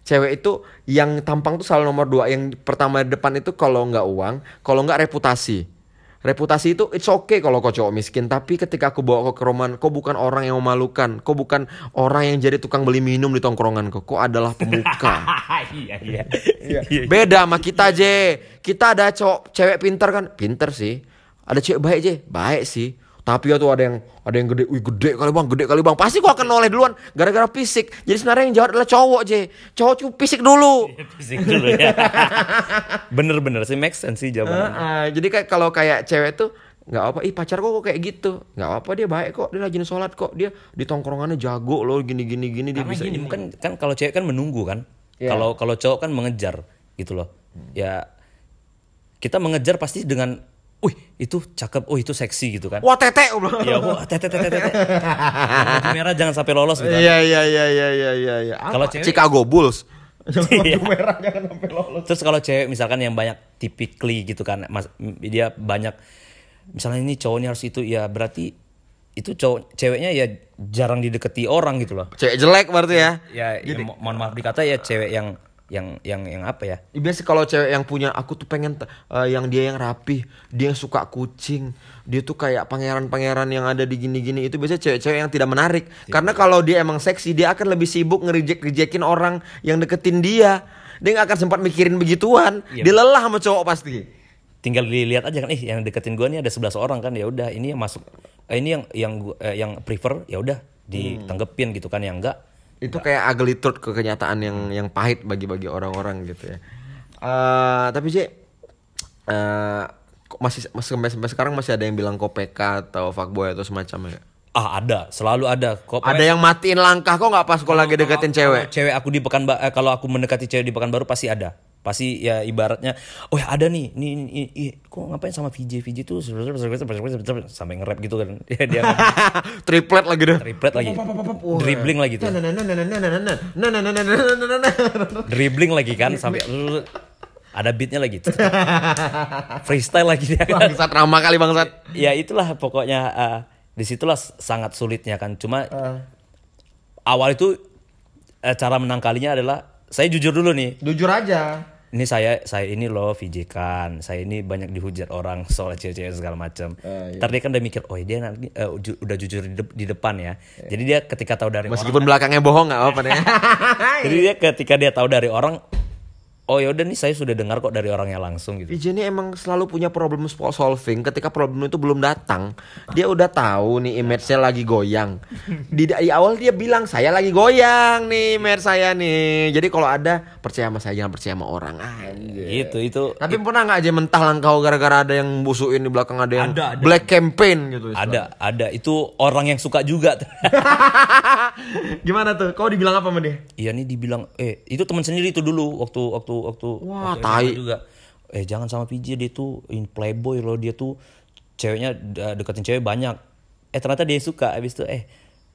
Cewek itu yang tampang tuh selalu nomor dua. Yang pertama di depan itu kalau nggak uang, kalau nggak reputasi. Reputasi itu it's okay kalau kau cowok miskin. Tapi ketika aku bawa kau ke roman kau bukan orang yang memalukan. Kau bukan orang yang jadi tukang beli minum di tongkrongan kau. Kau adalah pemuka. Iya iya. beda sama kita je kita ada cowok cewek pintar kan? Pintar sih. Ada cewek baik je baik sih. Tapi ya tuh ada yang ada yang gede, wih gede kali bang, gede kali bang. Pasti kau akan noleh duluan gara-gara fisik. Jadi sebenarnya yang jawab adalah cowok je. Cowok cuma fisik dulu. Fisik dulu ya. Bener-bener sih make sense sih jawabannya. Heeh, jadi kayak kalau kayak cewek tuh nggak apa, ih pacar kok kok kayak gitu, nggak apa dia baik kok, dia rajin sholat kok, dia di tongkrongannya jago loh, gini gini gini dia bisa gini, ini. kan kan kalau cewek kan menunggu kan. Iya. Kalau kalau cowok kan mengejar gitu loh. Ya kita mengejar pasti dengan Wih itu cakep, oh itu seksi gitu kan. Wah tete, gua bilang. Ya wah tete tete tete. Merah jangan sampai lolos gitu. kan. Iya iya iya iya iya iya. iya. Kalau cewek- Chicago Bulls. Iya. merah jangan sampai lolos. Terus kalau cewek misalkan yang banyak typically gitu kan, mas, dia banyak misalnya ini cowoknya harus itu ya berarti itu cowok ceweknya ya jarang dideketi orang gitu loh. Cewek jelek berarti ya. Ya, ya mo- mohon maaf dikata ya cewek yang yang yang yang apa ya? Ya, Biasa kalau cewek yang punya aku tuh pengen eh, yang dia yang rapih, dia yang suka kucing, dia tuh kayak pangeran-pangeran yang ada di gini-gini itu biasanya cewek-cewek yang tidak menarik. Karena kalau dia emang seksi, dia akan lebih sibuk ngerijek-rijekin orang yang deketin dia. Dia nggak akan sempat mikirin begituan. Iya. Dia lelah sama cowok pasti. Tinggal dilihat aja kan, ih yang deketin gua nih ada 11 orang kan ya udah ini yang masuk eh, ini yang yang eh, yang prefer ya udah ditanggepin gitu kan yang enggak Itu kayak ugly truth ke kenyataan yang yang pahit bagi-bagi orang-orang gitu ya. Eh tapi sih eh kok masih masih sampai, sampai sekarang masih ada yang bilang kok PK atau fuckboy atau semacamnya. ah ada selalu ada kok Ada yang matiin langkah kok nggak pas kalau lagi deketin cewek? Cewek aku di pekan kalau aku mendekati cewek di pekan baru pasti ada pasti ya ibaratnya oh ya ada nih nih, nih, nih, ih, kok ngapain sama VJ VJ tuh sampai nge-rap gitu kan. Dia dia Triplet lagi deh. triplet lagi. Dribbling lagi tuh. Dribbling lagi kan sampai ada beatnya lagi. Freestyle lagi dia. Bangsat ramah kali bangsat. ya itulah pokoknya eh, di situlah sangat sulitnya kan. Cuma awal itu eh, cara menangkalinya adalah saya jujur dulu nih. Jujur aja. Ini saya saya ini loh VJ kan. Saya ini banyak dihujat orang soal cewek-cewek segala macam Eh, iya. ntar dia kan udah mikir oh dia nanti eh, ju- udah jujur di, de- di depan ya. Jadi dia ketika tahu dari orang Meskipun belakangnya bohong nggak apa-apa jadi dia ketika dia tahu dari orang oh ya udah nih saya sudah dengar kok dari orangnya langsung gitu ini emang selalu punya problem solving ketika problem itu belum datang. Dia udah tahu nih image-nya lagi goyang. Di, di awal dia bilang saya lagi goyang nih image saya nih. Jadi kalau ada percaya sama saya jangan percaya sama orang. Anjir. itu itu Tapi pernah nggak aja mentah langkau gara-gara ada yang busuin di belakang ada yang Ada, ada. black campaign gitu. ada ada itu orang yang suka juga Gimana tuh? Kau dibilang apa sama dia? Iya nih dibilang eh itu teman sendiri itu dulu waktu waktu waktu Wah, waktu tai. Juga. Eh jangan sama PJ dia tuh in playboy loh dia tuh ceweknya de- deketin cewek banyak. Eh ternyata dia suka habis itu eh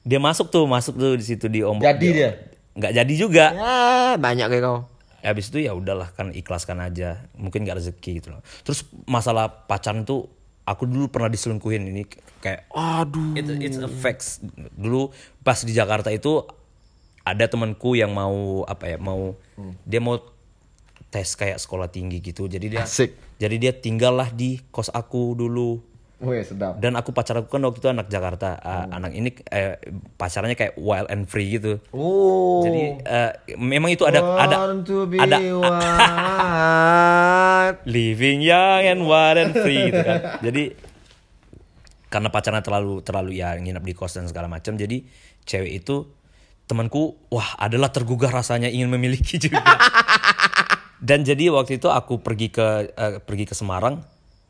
dia masuk tuh masuk tuh di situ di ombak. Jadi dia? Nggak jadi juga. Ya, banyak kayak kau. Habis itu ya udahlah kan ikhlaskan aja. Mungkin gak rezeki gitu loh. Terus masalah pacaran tuh aku dulu pernah diselingkuhin ini kayak Aduh. It, it's a facts. Dulu pas di Jakarta itu ada temanku yang mau apa ya mau dia mau tes kayak sekolah tinggi gitu. Jadi dia Asik. jadi dia tinggallah di kos aku dulu. Wih, sedap. Dan aku pacar aku kan waktu itu anak Jakarta. Ah, Anak ini eh, pacarnya kayak wild and free gitu. Oh. Jadi eh, memang itu ada ada Want ada wild. living young and wild and free gitu kan. Jadi karena pacarnya terlalu terlalu ya nginep di kos dan segala macam jadi cewek itu temanku wah adalah tergugah rasanya ingin memiliki juga. dan jadi waktu itu aku pergi ke eh, pergi ke Semarang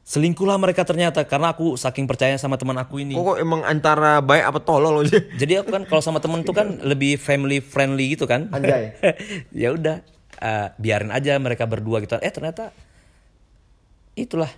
selingkuhlah mereka ternyata karena aku saking percaya sama teman aku ini. Kok, kok emang antara baik apa tolol aja? Jadi aku kan kalau sama temen tuh kan lebih family friendly gitu kan. Anjay. ya udah eh, biarin aja mereka berdua gitu. Eh ternyata itulah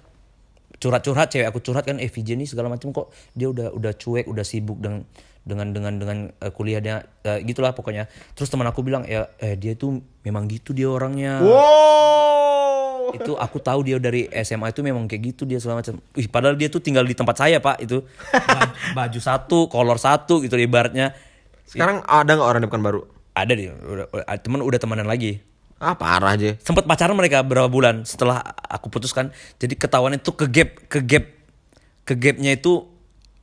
curhat-curhat cewek aku curhat kan eh segala macam kok dia udah udah cuek udah sibuk dengan dengan dengan dengan eh, kuliahnya eh, gitulah pokoknya terus teman aku bilang ya eh dia tuh memang gitu dia orangnya Wow. itu aku tahu dia dari SMA itu memang kayak gitu dia segala macam. Wih, padahal dia tuh tinggal di tempat saya pak itu baju, satu, kolor satu gitu ibaratnya. Sekarang ada nggak orang di Pekanbaru? Ada dia, udah, udah- temen udah temenan lagi. Ah parah aja. Sempet pacaran mereka berapa bulan setelah aku putuskan. Jadi ketahuan itu ke gap, ke gap ke gapnya itu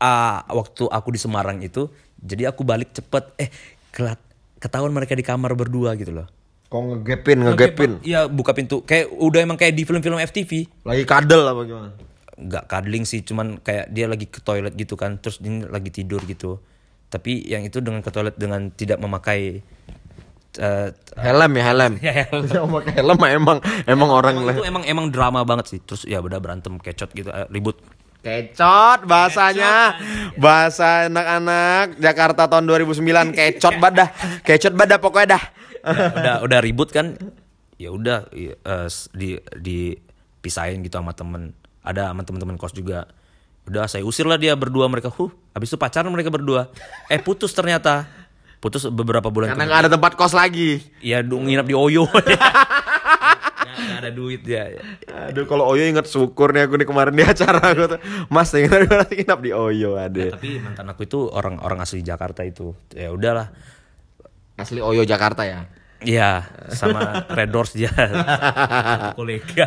ah, waktu aku di Semarang itu jadi aku balik cepet eh kelat ketahuan mereka di kamar berdua gitu loh Kok ngegepin, ngegepin. Iya buka pintu kayak udah emang kayak di film-film FTV Lagi kadel apa gimana? nggak cuddling sih cuman kayak dia lagi ke toilet gitu kan terus ini lagi tidur gitu tapi yang itu dengan ke toilet dengan tidak memakai eh, Helm ya helm. Ya, helm. Pakai helm emang emang orang emang lah. itu emang emang drama banget sih terus ya udah berantem kecot gitu eh, ribut Kecot bahasanya. Bahasa anak-anak Jakarta tahun 2009 kecot badah. Kecot badah pokoknya dah. udah, udah udah ribut kan? Ya udah s- di dipisahin gitu sama temen. Ada sama teman-teman kos juga. Udah saya usir lah dia berdua mereka. Huh habis itu pacaran mereka berdua. Eh putus ternyata. Putus beberapa bulan Karena nggak ada tempat kos lagi. ya nginap di Oyo Nggak- nggak ada duit ya Aduh kalau Oyo inget syukur nih aku nih kemarin di acara aku tuh. Mas ingat aku nanti nginap di Oyo ada. tapi mantan aku itu orang orang asli Jakarta itu ya udahlah Asli Oyo Jakarta ya. Iya, sama Red Doors dia kolega.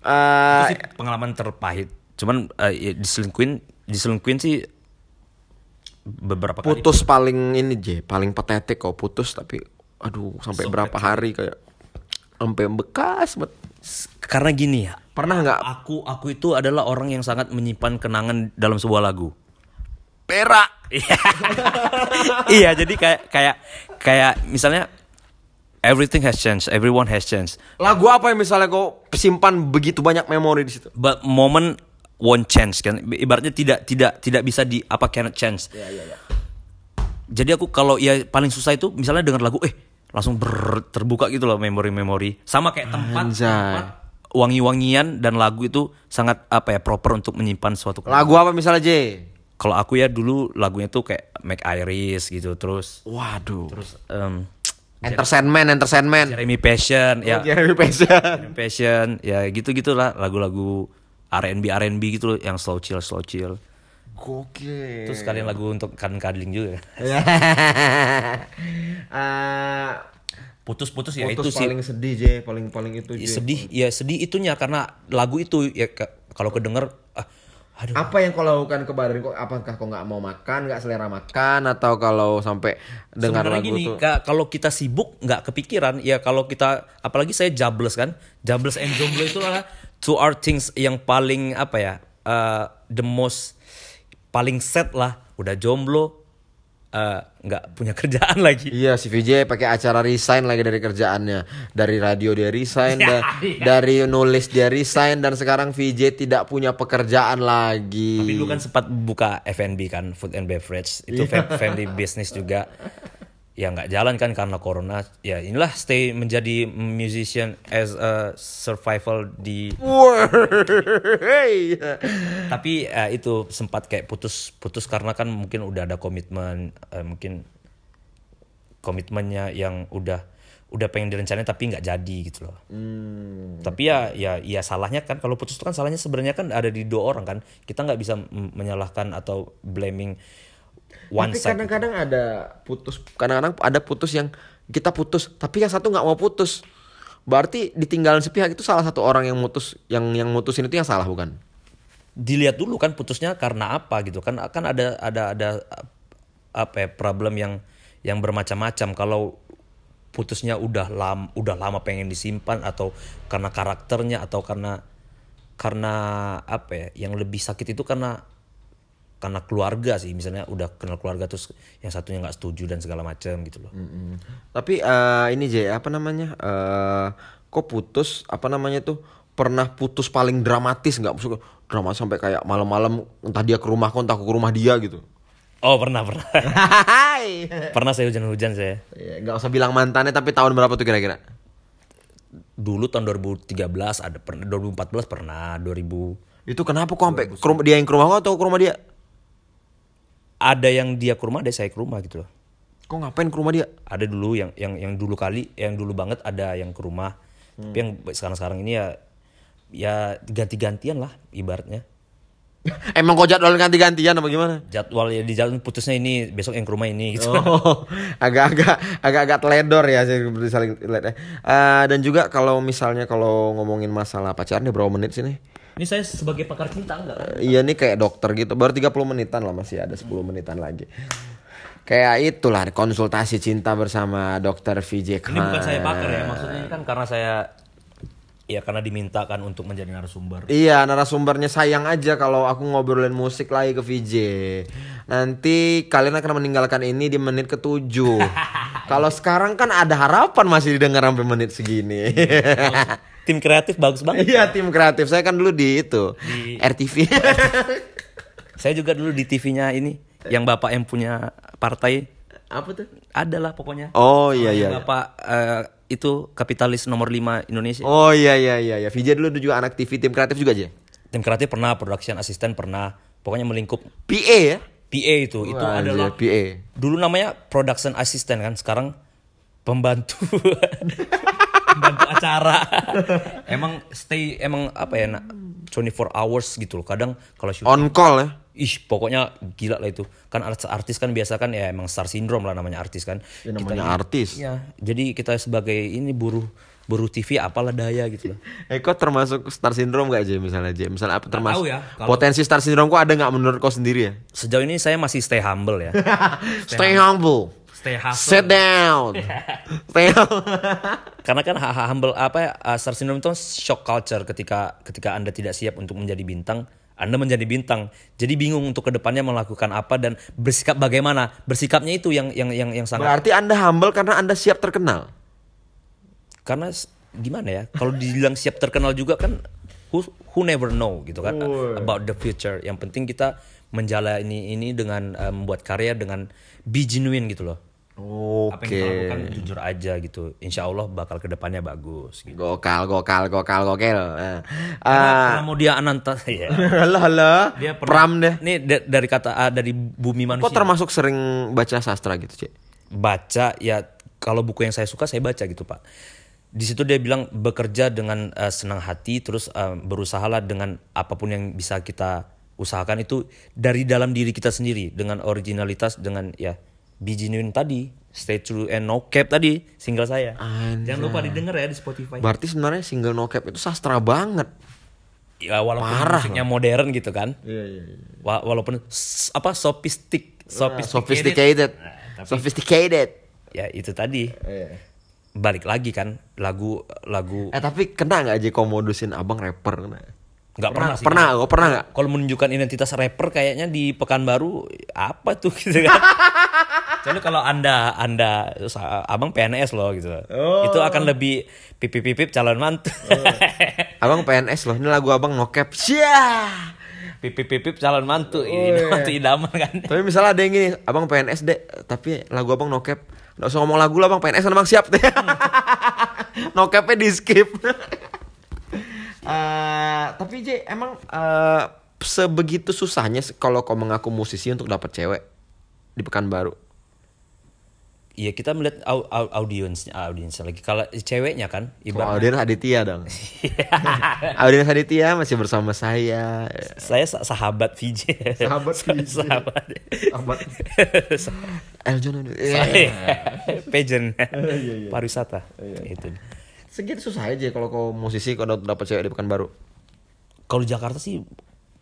Itu sih pengalaman terpahit. Cuman eh, ya, diselingkuin, diselingkuin sih beberapa kali. putus paling ini J, paling patetik kok putus tapi aduh sampai berapa hari kayak sampai bekas bet. Karena gini ya, Pernah nggak aku aku itu adalah orang yang sangat menyimpan kenangan dalam sebuah lagu. perak? Iya. iya, jadi kayak kayak kayak misalnya everything has changed, everyone has changed. Lagu apa yang misalnya kau simpan begitu banyak memori di situ? But moment won't change kan. Ibaratnya tidak tidak tidak bisa di apa cannot change. Jadi aku kalau ya paling susah itu misalnya dengar lagu eh langsung ber- terbuka gitu loh memori-memori. Sama kayak tempat, Anjay. tempat wangi-wangian dan lagu itu sangat apa ya proper untuk menyimpan suatu Lagu apa misalnya J? Kalau aku ya dulu lagunya tuh kayak Make Iris gitu terus Waduh. terus em, Entertainment, entertainment. Jeremy Passion ya Jeremy Passion. Jeremy Passion ya gitu gitulah lagu-lagu R&B R&B gitu loh yang slow chill slow chill. Gokil. Terus sekalian lagu untuk kan cuddling juga. Eh, Putus-putus ya putus itu sih paling sedih J, paling paling itu J. sedih ya sedih itunya karena lagu itu ya kalau kedenger ah, aduh Apa yang kau lakukan ke badan kok? Apakah kau nggak mau makan, nggak selera makan, atau kalau sampai dengar Sebenarnya lagu gini, kalau kita sibuk nggak kepikiran, ya kalau kita apalagi saya jobless kan, jobless and jomblo itu adalah two are things yang paling apa ya, uh, the most paling set lah, udah jomblo, uh, nggak punya kerjaan lagi. Iya si VJ pakai acara resign lagi dari kerjaannya Dari radio dia resign Ya, da- iya. Dari nulis dia resign Dan sekarang VJ tidak punya pekerjaan lagi Tapi dulu kan sempat buka F&B kan, food and beverage, itu fam- family business juga. Ya nggak jalan kan karena corona. Ya inilah stay menjadi musician as a survival di tapi eh, itu sempat kayak putus putus karena kan mungkin udah ada komitmen eh, mungkin komitmennya yang udah udah pengen direncanain tapi nggak jadi gitu loh. Tapi ya ya ya salahnya kan kalau putus itu kan salahnya sebenarnya kan ada di dua orang kan. Kita nggak bisa menyalahkan atau blaming one Tapi side kadang-kadang ada putus. Kadang-kadang ada putus yang Kita putus Tapi yang satu nggak mau putus. Berarti ditinggalin sepihak itu salah satu orang yang mutus Yang yang mutusin itu yang salah bukan? dilihat dulu kan putusnya karena apa gitu. Kan kan ada ada ada apa ya, problem yang yang bermacam-macam. Kalau putusnya udah lama udah lama pengen disimpan atau karena karakternya atau karena karena apa ya yang lebih sakit itu karena karena keluarga sih misalnya udah kenal keluarga terus yang satunya nggak setuju dan segala macam gitu loh Tapi eh, ini J apa namanya? eh kok putus apa namanya tuh? Pernah putus paling dramatis nggak? Maksudnya drama sampai kayak malam-malam entah dia ke rumahku entah aku ke rumah dia gitu. oh pernah pernah pernah saya hujan-hujan saya Ya, nggak usah bilang mantannya tapi tahun berapa tuh kira-kira? dulu tahun 2013 ada pernah 2014 pernah 2000 Itu kenapa kok sampai ke rumah dia yang ke rumahku atau ke rumah dia? Ada yang dia ke rumah ada saya ke rumah gitu loh Kok ngapain ke rumah dia? ada dulu yang yang yang dulu kali yang dulu banget ada yang ke rumah tapi yang sekarang sekarang ini ya ya ganti-gantian lah ibaratnya Emang kok jadwal ganti-gantian apa gimana? jadwal ya di jalan putusnya ini besok yang ke rumah ini gitu Oh, agak-agak agak-agak teledor ya sih saling. Eh, dan juga kalau misalnya kalau ngomongin masalah pacaran ya berapa menit sih nih? Ini saya sebagai pakar cinta enggak? kan? Iya nih kayak dokter gitu. Baru 30 menitan lah masih ada 10 menitan lagi. Kayak itulah konsultasi cinta bersama dokter VJ Khan. Ini bukan saya pakar ya, maksudnya kan karena saya ya karena dimintakan untuk menjadi narasumber. Iya narasumbernya sayang aja kalau aku ngobrolin musik lagi ke VJ Nanti kalian akan meninggalkan ini di menit ketujuh Kalau sekarang kan ada harapan masih didengar sampai menit segini Tim kreatif bagus banget. Iya tim kreatif saya kan dulu di itu Di- RTV Saya juga dulu di TV-nya ini yang bapak yang punya partai Apa tuh? adalah pokoknya. Oh iya iya Bapak eh, itu kapitalis nomor 5 Indonesia. Oh iya iya iya ya. VJ dulu juga anak TV tim kreatif juga aja Tim kreatif pernah, production assistant pernah, pokoknya melingkup PA ya PA itu. itu Wah, adalah PA dulu namanya production assistant kan, sekarang pembantu pembantu acara. emang stay emang apa ya nak 24 hours gitu loh. Kadang kalau On call ya ih pokoknya gila lah itu. Kan artis, artis kan biasa kan ya emang star syndrome lah namanya artis kan. Ya, namanya artis Iya, jadi kita sebagai ini buruh buruh TV apalah daya gitu loh. Eh kok termasuk star syndrome gak J misalnya J? Misalnya apa termasuk? ya, kalau- Potensi star syndrome kok ada nggak menurut kau sendiri ya? Sejauh ini saya masih stay humble ya. Stay humble. Stay hustle. Sit down. Stay humble. Karena kan humble apa ya, uh, star syndrome itu shock culture ketika ketika Anda tidak siap untuk menjadi bintang, Anda menjadi bintang. Jadi bingung untuk ke depannya melakukan apa dan bersikap bagaimana. Bersikapnya itu yang yang yang yang sangat Berarti Anda humble karena Anda siap terkenal. karena gimana ya? Kalau dibilang siap terkenal juga kan who who never know gitu kan about the future. Yang penting kita menjalani ini dengan uh, membuat karya dengan be genuine gitu loh. Apa yang kita Oke. lakukan jujur aja gitu. Insya Allah bakal ke depannya bagus. Gitu. Gokal, gokal, gokal, gokil. Mau dia Ananta ya. halo, halo. Dia pernah- Pram deh. Ini da- dari kata ah, dari bumi Kok manusia. termasuk sering baca sastra gitu, Cek? baca ya kalau buku yang saya suka saya baca gitu pak. Di situ dia bilang bekerja dengan eh, senang hati terus eh, berusahalah dengan apa pun yang bisa kita usahakan itu dari dalam diri kita sendiri dengan originalitas dengan ya genuine tadi stay true and no cap tadi single saya. Anjay. Jangan lupa didengar ya di Spotify. Berarti sebenarnya single no cap itu sastra banget. ya walaupun Parah musiknya modern gitu kan. Iya, iya, iya. Wa- walaupun apa sophistic sophisticated. Sophisticated. Nah, tapi- Sophisticated. ya itu tadi Iya. balik lagi kan lagu lagu Eh tapi kena nggak aja kau modusin abang rapper kena? Nggak pernah, sih Pernah, kau pernah nggak? kalau menunjukkan identitas rapper kayaknya di pekanbaru apa tuh gitu kan Soalnya kalau anda anda abang PNS loh gitu itu akan lebih pipip pipip calon mantu Abang PNS loh, ini lagu abang no cap. Syah. pipip pipip calon mantu ini mantu idaman kan Tapi misalnya ada yang gini, abang PNS deh, tapi lagu abang no cap. Nggak usah ngomong lagu lah abang PNS kan abang siap deh. no capnya di skip. Eh, tapi J, emang eh, sebegitu susahnya kalau kau mengaku musisi untuk dapat cewek di Pekanbaru? Iya kita melihat au, au, audiensnya audiensnya lagi kalau ceweknya kan Oh, ibarat Audiens Aditya dong. Audiens Aditya masih bersama saya. saya sa- sahabat VJ Sahabat VJ. sahabat Sahabat. Eljon pageant Iya, pariwisata itu Segitu susah aja kalau kau musisi kau dapat cewek di Pekanbaru. kalau di Jakarta sih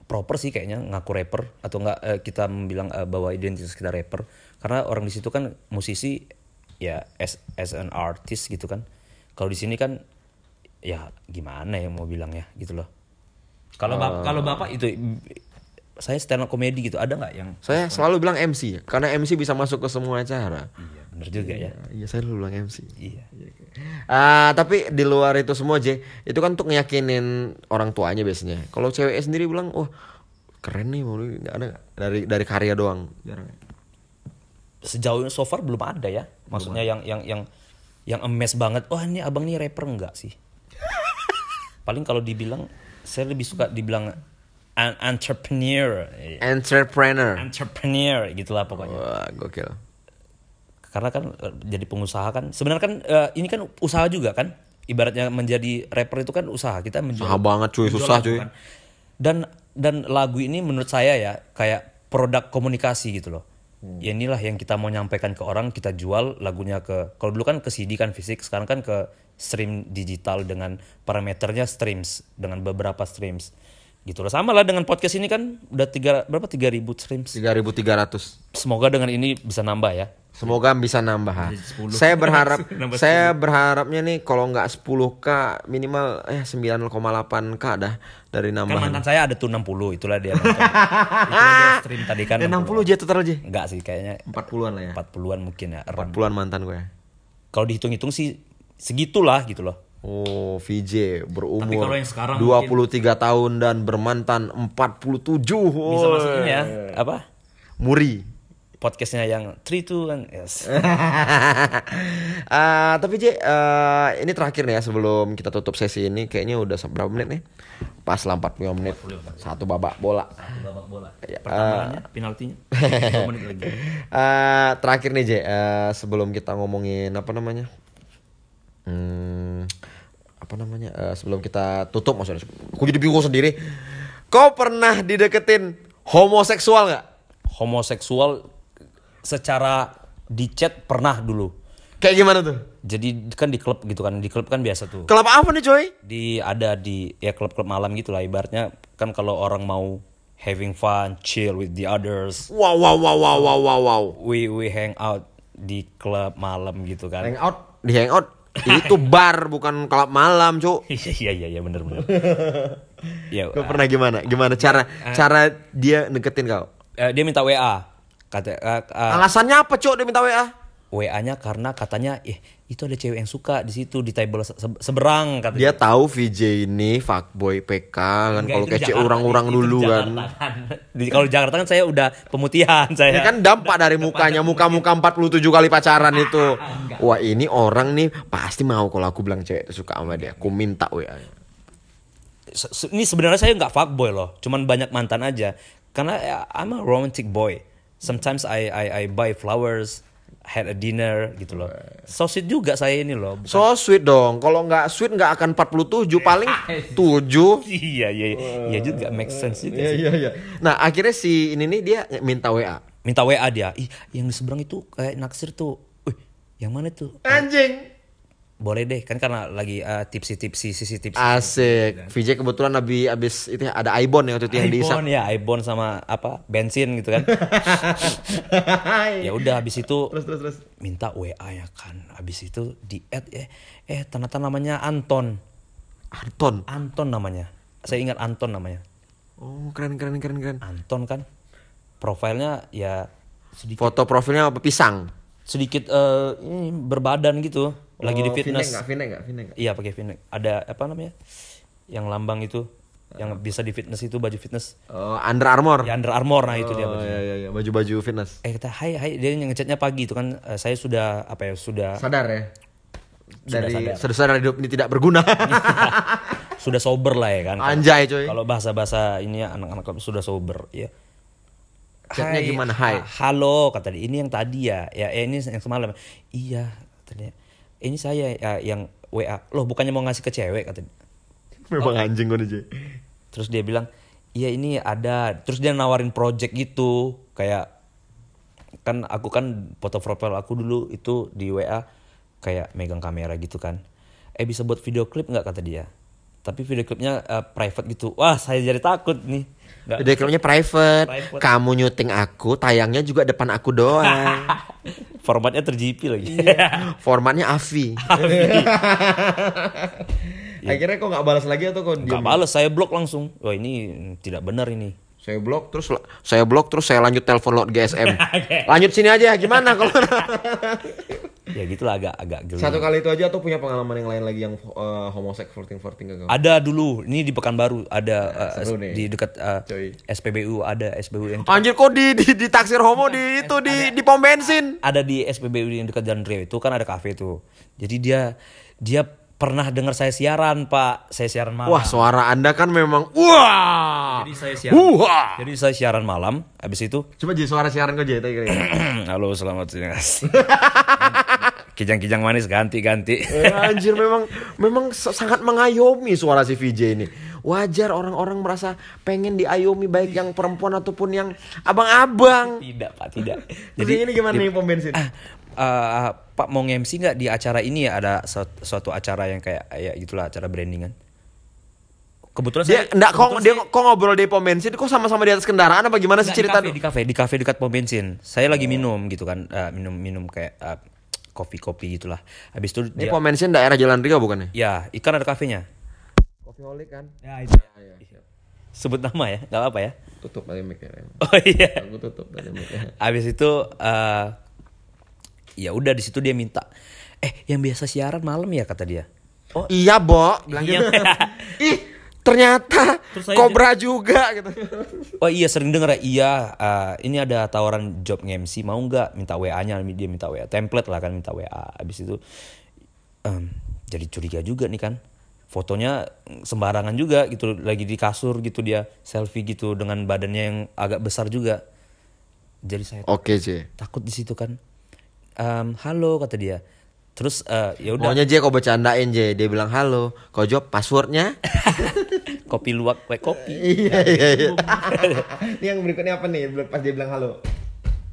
proper sih kayaknya ngaku rapper atau enggak eh, kita bilang eh, bahwa identitas kita rapper karena orang di situ kan musisi ya as as an artist gitu kan kalau di sini kan ya gimana ya mau bilang ya gitu loh kalau bap- kalau bapak itu saya stand up comedy gitu ada nggak yang Saya selalu bilang MC karena MC bisa masuk ke semua acara. iya bener juga ya Iya, saya dulu bilang MC. iya Ah, tapi di luar itu semua J, itu kan untuk ngeyakinin orang tuanya biasanya. Kalau cewek sendiri bilang, "Wah, keren nih, mau nggak ada nggak? dari dari karya doang." Jarang. ya? sejauh ini so far belum ada ya maksudnya yang yang yang yang emes banget wah ini abang nih rapper enggak sih paling kalau dibilang saya lebih suka dibilang an entrepreneur Entrepreneur. entrepreneur gitulah pokoknya Wah, gokil. Karena kan eh, jadi pengusaha kan sebenarnya kan eh, ini kan usaha juga kan ibaratnya menjadi rapper itu kan usaha kita menjual Susah banget cuy, menjual susah lagu cuy. kan. dan dan lagu ini menurut saya ya kayak produk komunikasi gitu loh Hmm. ya inilah yang kita mau nyampaikan ke orang kita jual lagunya ke kalau dulu kan ke CD kan fisik sekarang kan ke stream digital dengan parameternya streams dengan beberapa streams gitu loh sama lah dengan podcast ini kan udah tiga berapa tiga ribu streams 3300. semoga dengan ini bisa nambah ya Semoga bisa nambah. 10. Saya berharap Nambah saya berharapnya nih kalau nggak 10k minimal eh 9,8k dah dari kan nambahan. mantan saya ada tuh 60 itulah dia itulah dia stream tadi kan Eh, 60 aja total aja. enggak sih kayaknya 40-an lah ya. 40-an mungkin ya around. 40-an mantan gue. kalau dihitung-hitung sih segitulah gitu loh Oh, VJ berumur Tapi kalau yang sekarang 23 tahun dan bermantan 47. bisa Woi. masuk ini ya apa Muri. Podcastnya yang three two kan yes Ah, tapi J, eh, ini terakhir nih ya sebelum kita tutup sesi ini kayaknya udah se- berapa menit nih? Pas lah 45 menit. Satu babak bola. babak bola Ya, pertambahannya penaltinya dua menit lagi Eh, terakhir nih J, eh, sebelum kita ngomongin apa namanya? Hmm, apa namanya? Eh, sebelum kita tutup maksudnya. Aku jadi bingung sendiri. Kau pernah dideketin homoseksual nggak? homoseksual secara di chat pernah dulu Kayak gimana tuh? jadi kan di klub gitu kan di klub kan biasa tuh Kelapa apa nih coy? di ada di ya klub-klub malam gitu lah ibaratnya kan kalau orang mau having fun chill with the others Wow wow wow wow wow wow wow. we we hang out di klub malam gitu kan Hangout di hangout itu bar bukan klub malam cuk. iya iya iya bener bener ya Kau pernah gimana? Gimana cara cara dia deketin kau? eh, dia minta wa kata eh, eh, Alasannya apa cuk dia minta WA? wa-nya karena katanya eh itu ada cewek yang suka di situ di table se- se- seberang katanya Dia tahu VJ ini fuckboy PK kan Enggak, kalau kece orang-orang dulu kan. Kan. Di- kalau di Jakarta kan saya udah pemutihan saya. Ya kan dampak dari mukanya muka-muka 47 kali pacaran itu. Wah, ini orang nih pasti mau kalau aku bilang cewek itu suka sama dia. Aku minta WA. Se- ini sebenarnya saya nggak fuckboy loh, cuman banyak mantan aja. Karena ya, I'm a romantic boy. Sometimes I I, I buy flowers, had a dinner gitu loh. So sweet juga saya ini loh. Bukan- So sweet dong. Kalau nggak sweet nggak akan 47, paling 7. iya iya iya juga make sense juga. Iya sih. iya iya. Nah, akhirnya si ini nih dia minta WA. Minta WA dia. Ih, yang di seberang itu kayak naksir tuh. Wih, yang mana tuh? Anjing. Boleh deh, kan karena lagi uh, tipsi-tipsi sisi tipsi. Asik. VJ kebetulan habis habis itu ada Ibon ya waktu itu yang diisak. Ibon ya, Ibon sama apa bensin gitu kan. ya udah habis itu terus terus terus. minta WA ya kan. Habis itu di add eh eh ternyata namanya Anton. Anton. Anton namanya. Saya ingat Anton namanya. Oh, keren keren keren keren. Anton kan. Profilnya ya sedikit Foto profilnya apa pisang? sedikit eh, ini berbadan gitu. Lagi di Oh, fitness. Iya pakai V-neck. Ada apa namanya? Yang lambang itu, yang bisa di fitness itu baju fitness. Oh, Under Armour. Ya Under Armour nah itu dia Oh bajunya. iya iya iya, baju-baju fitness. Eh kata hai hai dia yang ngechatnya pagi itu kan eh, saya sudah apa ya sudah Sadar ya? Dari sadar. sudah sadar hidup ini tidak berguna. sudah sober lah ya kan. Anjay coy. Kalau bahasa-bahasa ini anak-anak sudah sober ya. Chatnya Hai, gimana? Hai. ha- halo kata dia. Ini yang tadi ya. Ya eh, ini yang semalam. Iya katanya. Ini saya ya, yang WA. Loh bukannya mau ngasih ke cewek katanya. Memang anjing gue nih. Terus dia bilang, "Iya ini ada." Terus dia nawarin project gitu, kayak kan aku kan foto profil aku dulu itu di WA kayak megang kamera gitu kan. Eh bisa buat video klip nggak kata dia. Tapi video klipnya eh, private gitu. Wah, saya jadi takut nih. Nggak- Video klipnya private. Private. Kamu nyuting aku, tayangnya juga depan aku doang. Formatnya ter-GP lagi. Formatnya AVI. Akhirnya kok nggak balas lagi atau kok Gak balas, saya blok langsung. Wah ini tidak benar ini. Saya blok terus saya blok terus saya lanjut telepon lo GSM. Lanjut sini aja gimana kalau Ya gitulah agak agak geli. Satu kali itu aja atau punya pengalaman yang lain lagi yang uh, homosek 14 14 ke kau? Ada dulu, ini di Pekanbaru ada eh, seru nih. di dekat eh, Coy. SPBU ada SPBU yang Anjir kok di di, di taksir homo di itu di di pom bensin. ada di SPBU yang dekat Jalan Rio itu kan ada kafe tuh. Jadi dia dia pernah dengar saya siaran pak, saya siaran malam. Wah, suara Anda kan memang wah. Jadi saya siaran. Wah. Jadi saya siaran malam, habis itu Coba jadi suara siaran kau jadi kira halo selamat siang. Kijang-kijang manis ganti-ganti. Eh, anjir memang memang sangat mengayomi suara si VJ ini. Wajar orang-orang merasa pengen diayomi baik yang perempuan ataupun yang abang-abang. tidak pak, tidak. Jadi ini gimana nih pom bensin? Eh, Pak mau nge-MC nggak di acara ini ya ada suatu, suatu acara yang kayak ya gitulah acara brandingan. kebetulan Dia saya enggak kok dia kok ngobrol di pom bensin kok sama-sama di atas kendaraan apa gimana sih cerita? di kafe, di kafe, di kafe dekat pom bensin. Saya lagi minum gitu kan, eh, minum minum kayak eh, kopi-kopi gitulah. Habis itu Ini dia, pom bensin daerah Jalan Rio bukan ya? ya ikan ada kafenya. Kopi holik kan. Ya itu. Sebut nama ya, nggak apa-apa ya. Tutup tadi mic ya. Oh iya. Aku tutup tadi mic ya. Habis itu eh ya udah di situ dia minta, eh yang biasa siaran malam ya kata dia. Oh Iya, Bo, bilang Iya. gitu. Ih, ternyata Kobra juga gitu. Oh iya sering denger ya? Iya eh, ini ada tawaran job nge-MC mau nggak? Minta WA-nya dia minta WA template lah kan minta WA habis itu em, jadi curiga juga nih kan. Fotonya sembarangan juga gitu. Lagi di kasur gitu dia selfie gitu dengan badannya yang agak besar juga. Jadi saya Oke, sih. takut di situ kan. Em, halo kata dia terus eh, ya udah Maunya J kau bercandain J, dia bilang halo. Kau jawab passwordnya? kopi luwak kue kopi iya iya iya. Ini yang berikutnya apa nih? Pas dia bilang halo.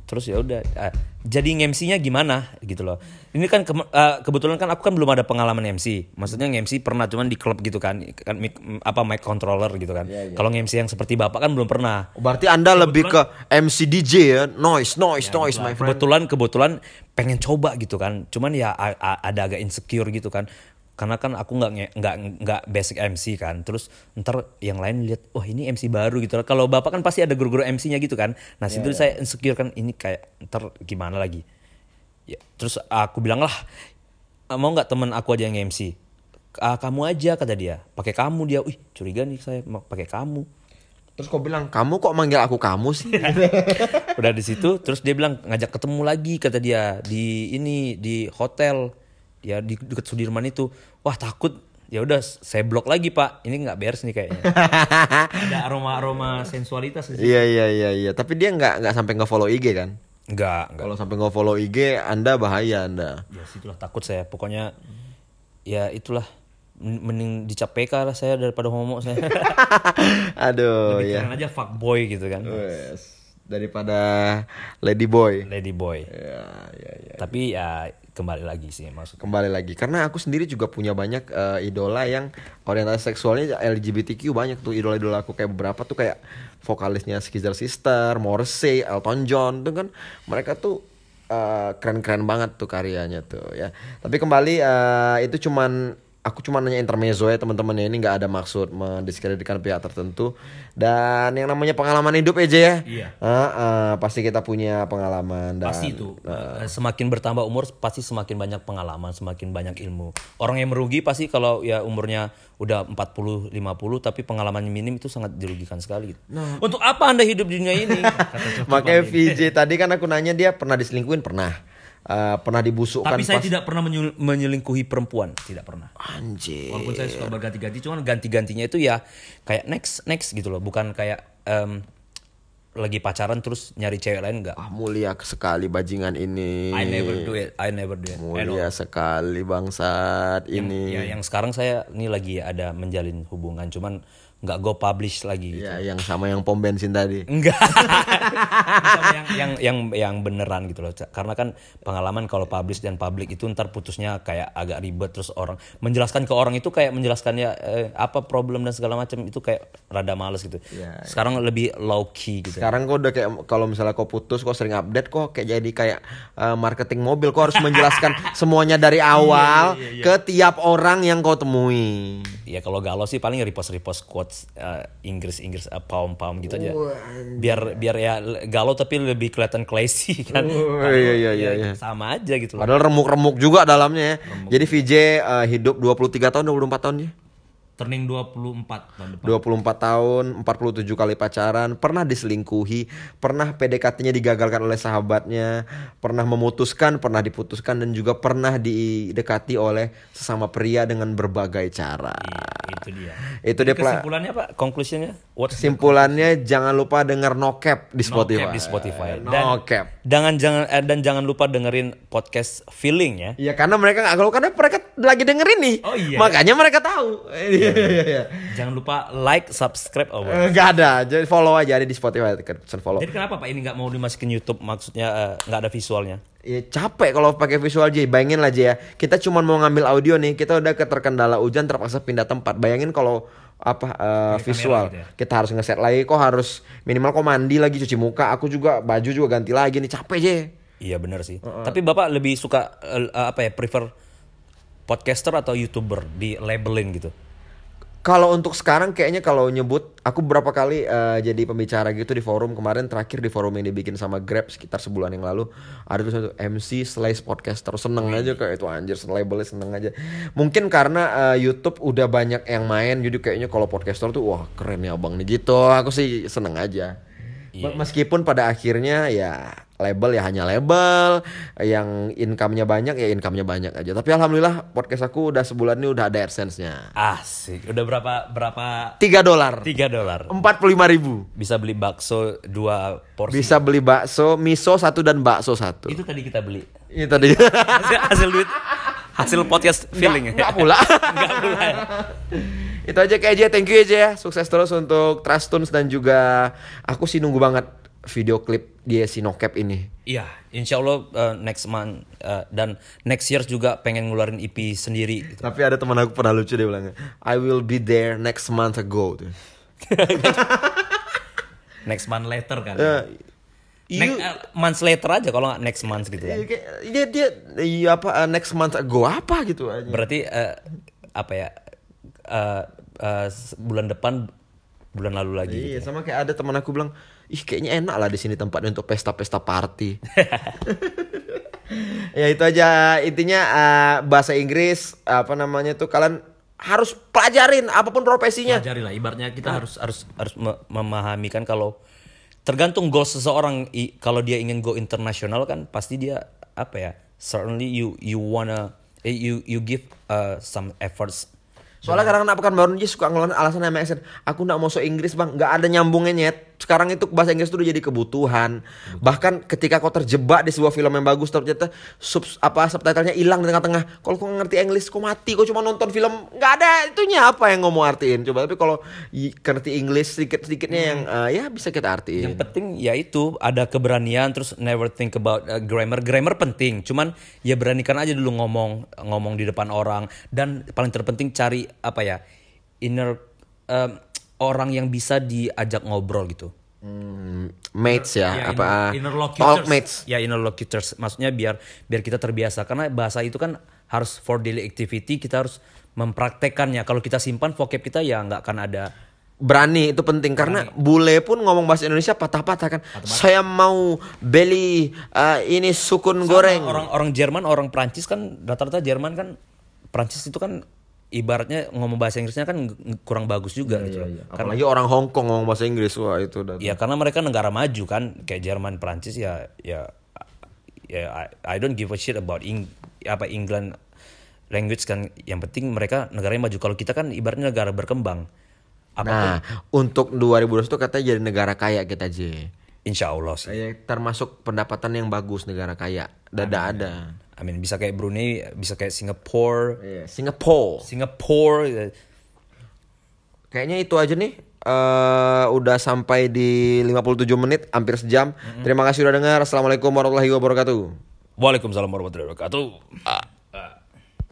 Terus ya udah ah, jadi MC-nya gimana gitu loh. Ini kan ke- ah, kebetulan kan aku kan belum ada pengalaman MC maksudnya MC pernah cuman di klub gitu kan kan mic- apa mic controller gitu kan. Kalau MC yang seperti bapak kan belum pernah. Oh, berarti Anda lebih ke MC DJ ya? Noise, noise, noise, my friend. kebetulan kebetulan pengen coba gitu kan. Cuman ya a- a- ada agak insecure gitu kan karena kan aku nggak nggak nggak basic MC kan. Terus ntar yang lain lihat wah ini MC baru gitu. Kalau bapak kan pasti ada guru-guru MC-nya gitu kan. Nah situ saya insecure kan ini kayak ntar gimana lagi? Ya, terus aku bilang lah mau nggak temen aku aja yang MC "Ah, kamu aja kata dia. Pakai kamu dia. Wih curiga nih saya pakai kamu. Terus kau bilang, kamu kok manggil aku kamu sih? udah di situ terus dia bilang ngajak ketemu lagi kata dia di ini di hotel ya di dekat Sudirman itu wah takut ya udah saya blok lagi pak ini nggak beres nih kayaknya ada aroma aroma sensualitas di situ. iya iya iya iya. Tapi dia nggak nggak sampai nge follow IG kan? nggak nggak Kalau sampai nge follow IG, Anda bahaya Anda. ya situlah takut saya pokoknya ya itulah Men- mending dicap PK lah saya daripada homo saya Aduh ya. Keren aja fuckboy gitu kan Wes. Daripada Lady Boy. lady boy Ya, ya, ya. tapi ya kembali lagi sih maksudnya. Kembali lagi. Karena aku sendiri juga punya banyak eh, idola yang orientasi seksualnya LGBTQ banyak tuh. Idola-idola aku kayak beberapa tuh kayak vokalisnya Skizer Sister, Morrissey, Elton John tuh kan mereka tuh eh, keren-keren banget tuh karyanya tuh ya. Tapi kembali eh, itu cuman aku cuma nanya intermezzo ya teman-teman ya ini nggak ada maksud mendiskreditkan pihak tertentu dan yang namanya pengalaman hidup aja ya. Iya. Ah, ah, pasti kita punya pengalaman dan pasti itu Eh, semakin bertambah umur pasti semakin banyak pengalaman semakin banyak ilmu orang yang merugi pasti kalau ya umurnya udah 40 50 tapi pengalaman minim itu sangat dirugikan sekali untuk apa anda hidup di dunia ini Makanya. VJ tadi kan aku nanya dia pernah diselingkuhin pernah. Eh, pernah dibusukkan tapi saya pas- tidak pernah menyul- menyelingkuhi perempuan tidak pernah Anjir. walaupun saya suka berganti-ganti cuman ganti-gantinya itu ya kayak next next gitu loh bukan kayak em, lagi pacaran terus nyari cewek lain enggak Ah, mulia sekali bajingan ini. I never do it I never do it. Mulia sekali bangsat ini. Ya, yang sekarang saya ini lagi ada menjalin hubungan, cuman nggak go publish lagi. Ya, yang sama yang pom bensin tadi. Enggak. Sama yang yang yang yang beneran gitu loh. Karena kan pengalaman kalau publish dan public itu ntar putusnya kayak agak ribet terus orang menjelaskan ke orang itu kayak menjelaskannya eh, apa problem dan segala macam itu kayak rada males gitu. Ya, Sekarang lebih low key gitu. Sekarang kok udah kayak kalau misalnya kau putus kok sering update kok kayak jadi kayak eh, marketing mobil kok harus menjelaskan semuanya dari Iya, awal ke tiap orang yang kau temui. Ya kalau galau sih paling repost repost quotes eh, Inggris Inggris uh, paum paum gitu aja. Biar biar ya galau tapi lebih kelihatan classy kan. Oh, iya, iya, ya iya, iya. Sama aja gitu loh. Padahal remuk-remuk juga dalamnya ya. Jadi VJ eh, hidup 23 tahun 24 tahun ya. Turning 24 tahun depan. 24 tahun, 47 kali pacaran, pernah diselingkuhi, pernah PDKT-nya digagalkan oleh sahabatnya, pernah memutuskan, pernah diputuskan dan juga pernah didekati oleh sesama pria dengan berbagai cara. Itu dia. Itu Jadi dia kesimpulannya apa? Conclusionnya? What Kesimpulannya jangan lupa denger no cap di Spotify. di Spotify. No cap. Jangan jangan eh, dan jangan lupa dengerin podcast Feeling ya. Iya karena mereka nggak kalau karena mereka lagi dengerin nih. Oh, iya. Makanya mereka tahu. Iya iya iya. Jangan lupa like, subscribe, oh. Eh, Nggak ada, jadi follow aja ada di Spotify, follow. Jadi kenapa Pak ini nggak mau dimasukin YouTube? Maksudnya eh, nggak ada visualnya? Ya capek kalau pakai visual aja. Bayangin lah aja ya. Kita cuma mau ngambil audio nih, kita udah keterkendala hujan terpaksa pindah tempat. Bayangin kalau apa Pakai visual. gitu ya? Kita harus ngeset lagi kok harus minimal kok mandi lagi cuci muka. Aku juga baju juga ganti lagi nih capek je. Iya benar sih. Tapi Bapak lebih suka eh, apa ya prefer podcaster atau YouTuber di labelin gitu? Kalau untuk sekarang kayaknya kalau nyebut aku berapa kali eh, jadi pembicara gitu di forum. Kemarin terakhir di forum yang dibikin sama Grab sekitar sebulan yang lalu ada tuh satu MC slash podcaster. Seneng aja kayak itu anjir labelnya seneng aja. Mungkin karena eh, YouTube udah banyak yang main jadi kayaknya kalau podcaster tuh wah keren ya abang nih gitu aku sih seneng aja. Meskipun pada akhirnya ya label ya hanya label yang income-nya banyak ya income-nya banyak aja tapi alhamdulillah podcast aku udah sebulan ini udah ada AdSense-nya Asik. Udah berapa berapa? 3 dolar 3 dolar. 45 ribu Bisa beli bakso dua porsi. Bisa beli bakso, miso satu dan bakso satu. Itu tadi kita beli. Ini tadi. hasil, hasil duit hasil podcast feeling Enggak pula. Enggak pula. ya. Itu aja kayak aja, thank you aja ya. Sukses terus untuk Trust Tunes dan juga aku sih nunggu banget video klip dia si Nokep ini. Iya, insya Allah uh, next month uh, dan next year juga pengen ngeluarin EP sendiri. gitu. Tapi ada teman aku pernah lucu dia bilangnya, I will be there next month ago. Tuh. Next month later kan. Ya, Next, you- uh, months later aja kalau nggak next month gitu kan. Iya, dia dia iya apa uh, next month ago apa gitu aja. Berarti uh, apa ya? uh, uh, bulan depan bulan lalu lagi. gitu. Iya, sama kayak ada teman aku bilang, ih kayaknya enak lah di sini tempatnya untuk pesta-pesta party. ya itu aja intinya eh, bahasa Inggris apa namanya tuh kalian harus pelajarin apa pun profesinya. pelajari lah ibaratnya kita harus harus harus me- memahami kan kalau tergantung goal seseorang i- kalau dia ingin go internasional kan pasti dia apa ya certainly you you wanna eh, you you give uh, some efforts Soalnya kadang anak pekan baru aja suka ngeluarin alasan sama accent. Aku nggak mau so Inggris bang, nggak ada nyambungnya nyet. Sekarang itu bahasa Inggris itu udah jadi kebutuhan. Bahkan ketika kau terjebak di sebuah film yang bagus, ternyata sub apa subtitlenya hilang di tengah-tengah. Kalau kau ngerti Inggris, kau mati. Kau cuma nonton film, nggak ada itunya apa yang mau artiin. Coba tapi kalau ngerti Inggris sedikit-sedikitnya yang eh, ya bisa kita artiin. yang penting ya itu ada keberanian terus never think about uh, grammar grammar penting cuman ya beranikan aja dulu ngomong ngomong di depan orang dan paling terpenting cari apa ya inner um, orang yang bisa diajak ngobrol gitu Hmm, mates ya, Ya, apa interlocutors. talk mates. Ya interlocutors. Maksudnya biar biar kita terbiasa karena bahasa itu kan harus for daily activity kita harus mempraktekannya. Kalau kita simpan vocab kita ya nggak akan ada. Berani itu penting karena bule pun ngomong bahasa Indonesia patah-patah kan. Saya mau beli eh, ini sukun goreng. Orang orang Jerman, orang Prancis kan rata-rata Jerman kan Prancis itu kan ibaratnya ngomong bahasa Inggrisnya kan ng- kurang bagus juga gitu. loh. Apalagi orang Hong Kong ngomong bahasa Inggris wah itu udah. Ya karena mereka negara maju kan kayak Jerman, Prancis ya ya ya I, I don't give a shit about Eng, apa England language kan yang penting mereka negaranya maju kalau kita kan ibaratnya negara berkembang apa Nah, untuk 2021 itu katanya jadi negara kaya kita aja. insya Allah sih termasuk pendapatan yang bagus negara kaya. Dada ada. I mean bisa kayak Brunei bisa kayak Singapore Iya, Singapore. Singapore eh, Kayaknya itu aja nih. eh udah sampai di 57 menit, hampir sejam. Terima kasih udah dengar. Assalamualaikum warahmatullahi wabarakatuh. Waalaikumsalam warahmatullahi wabarakatuh Ah.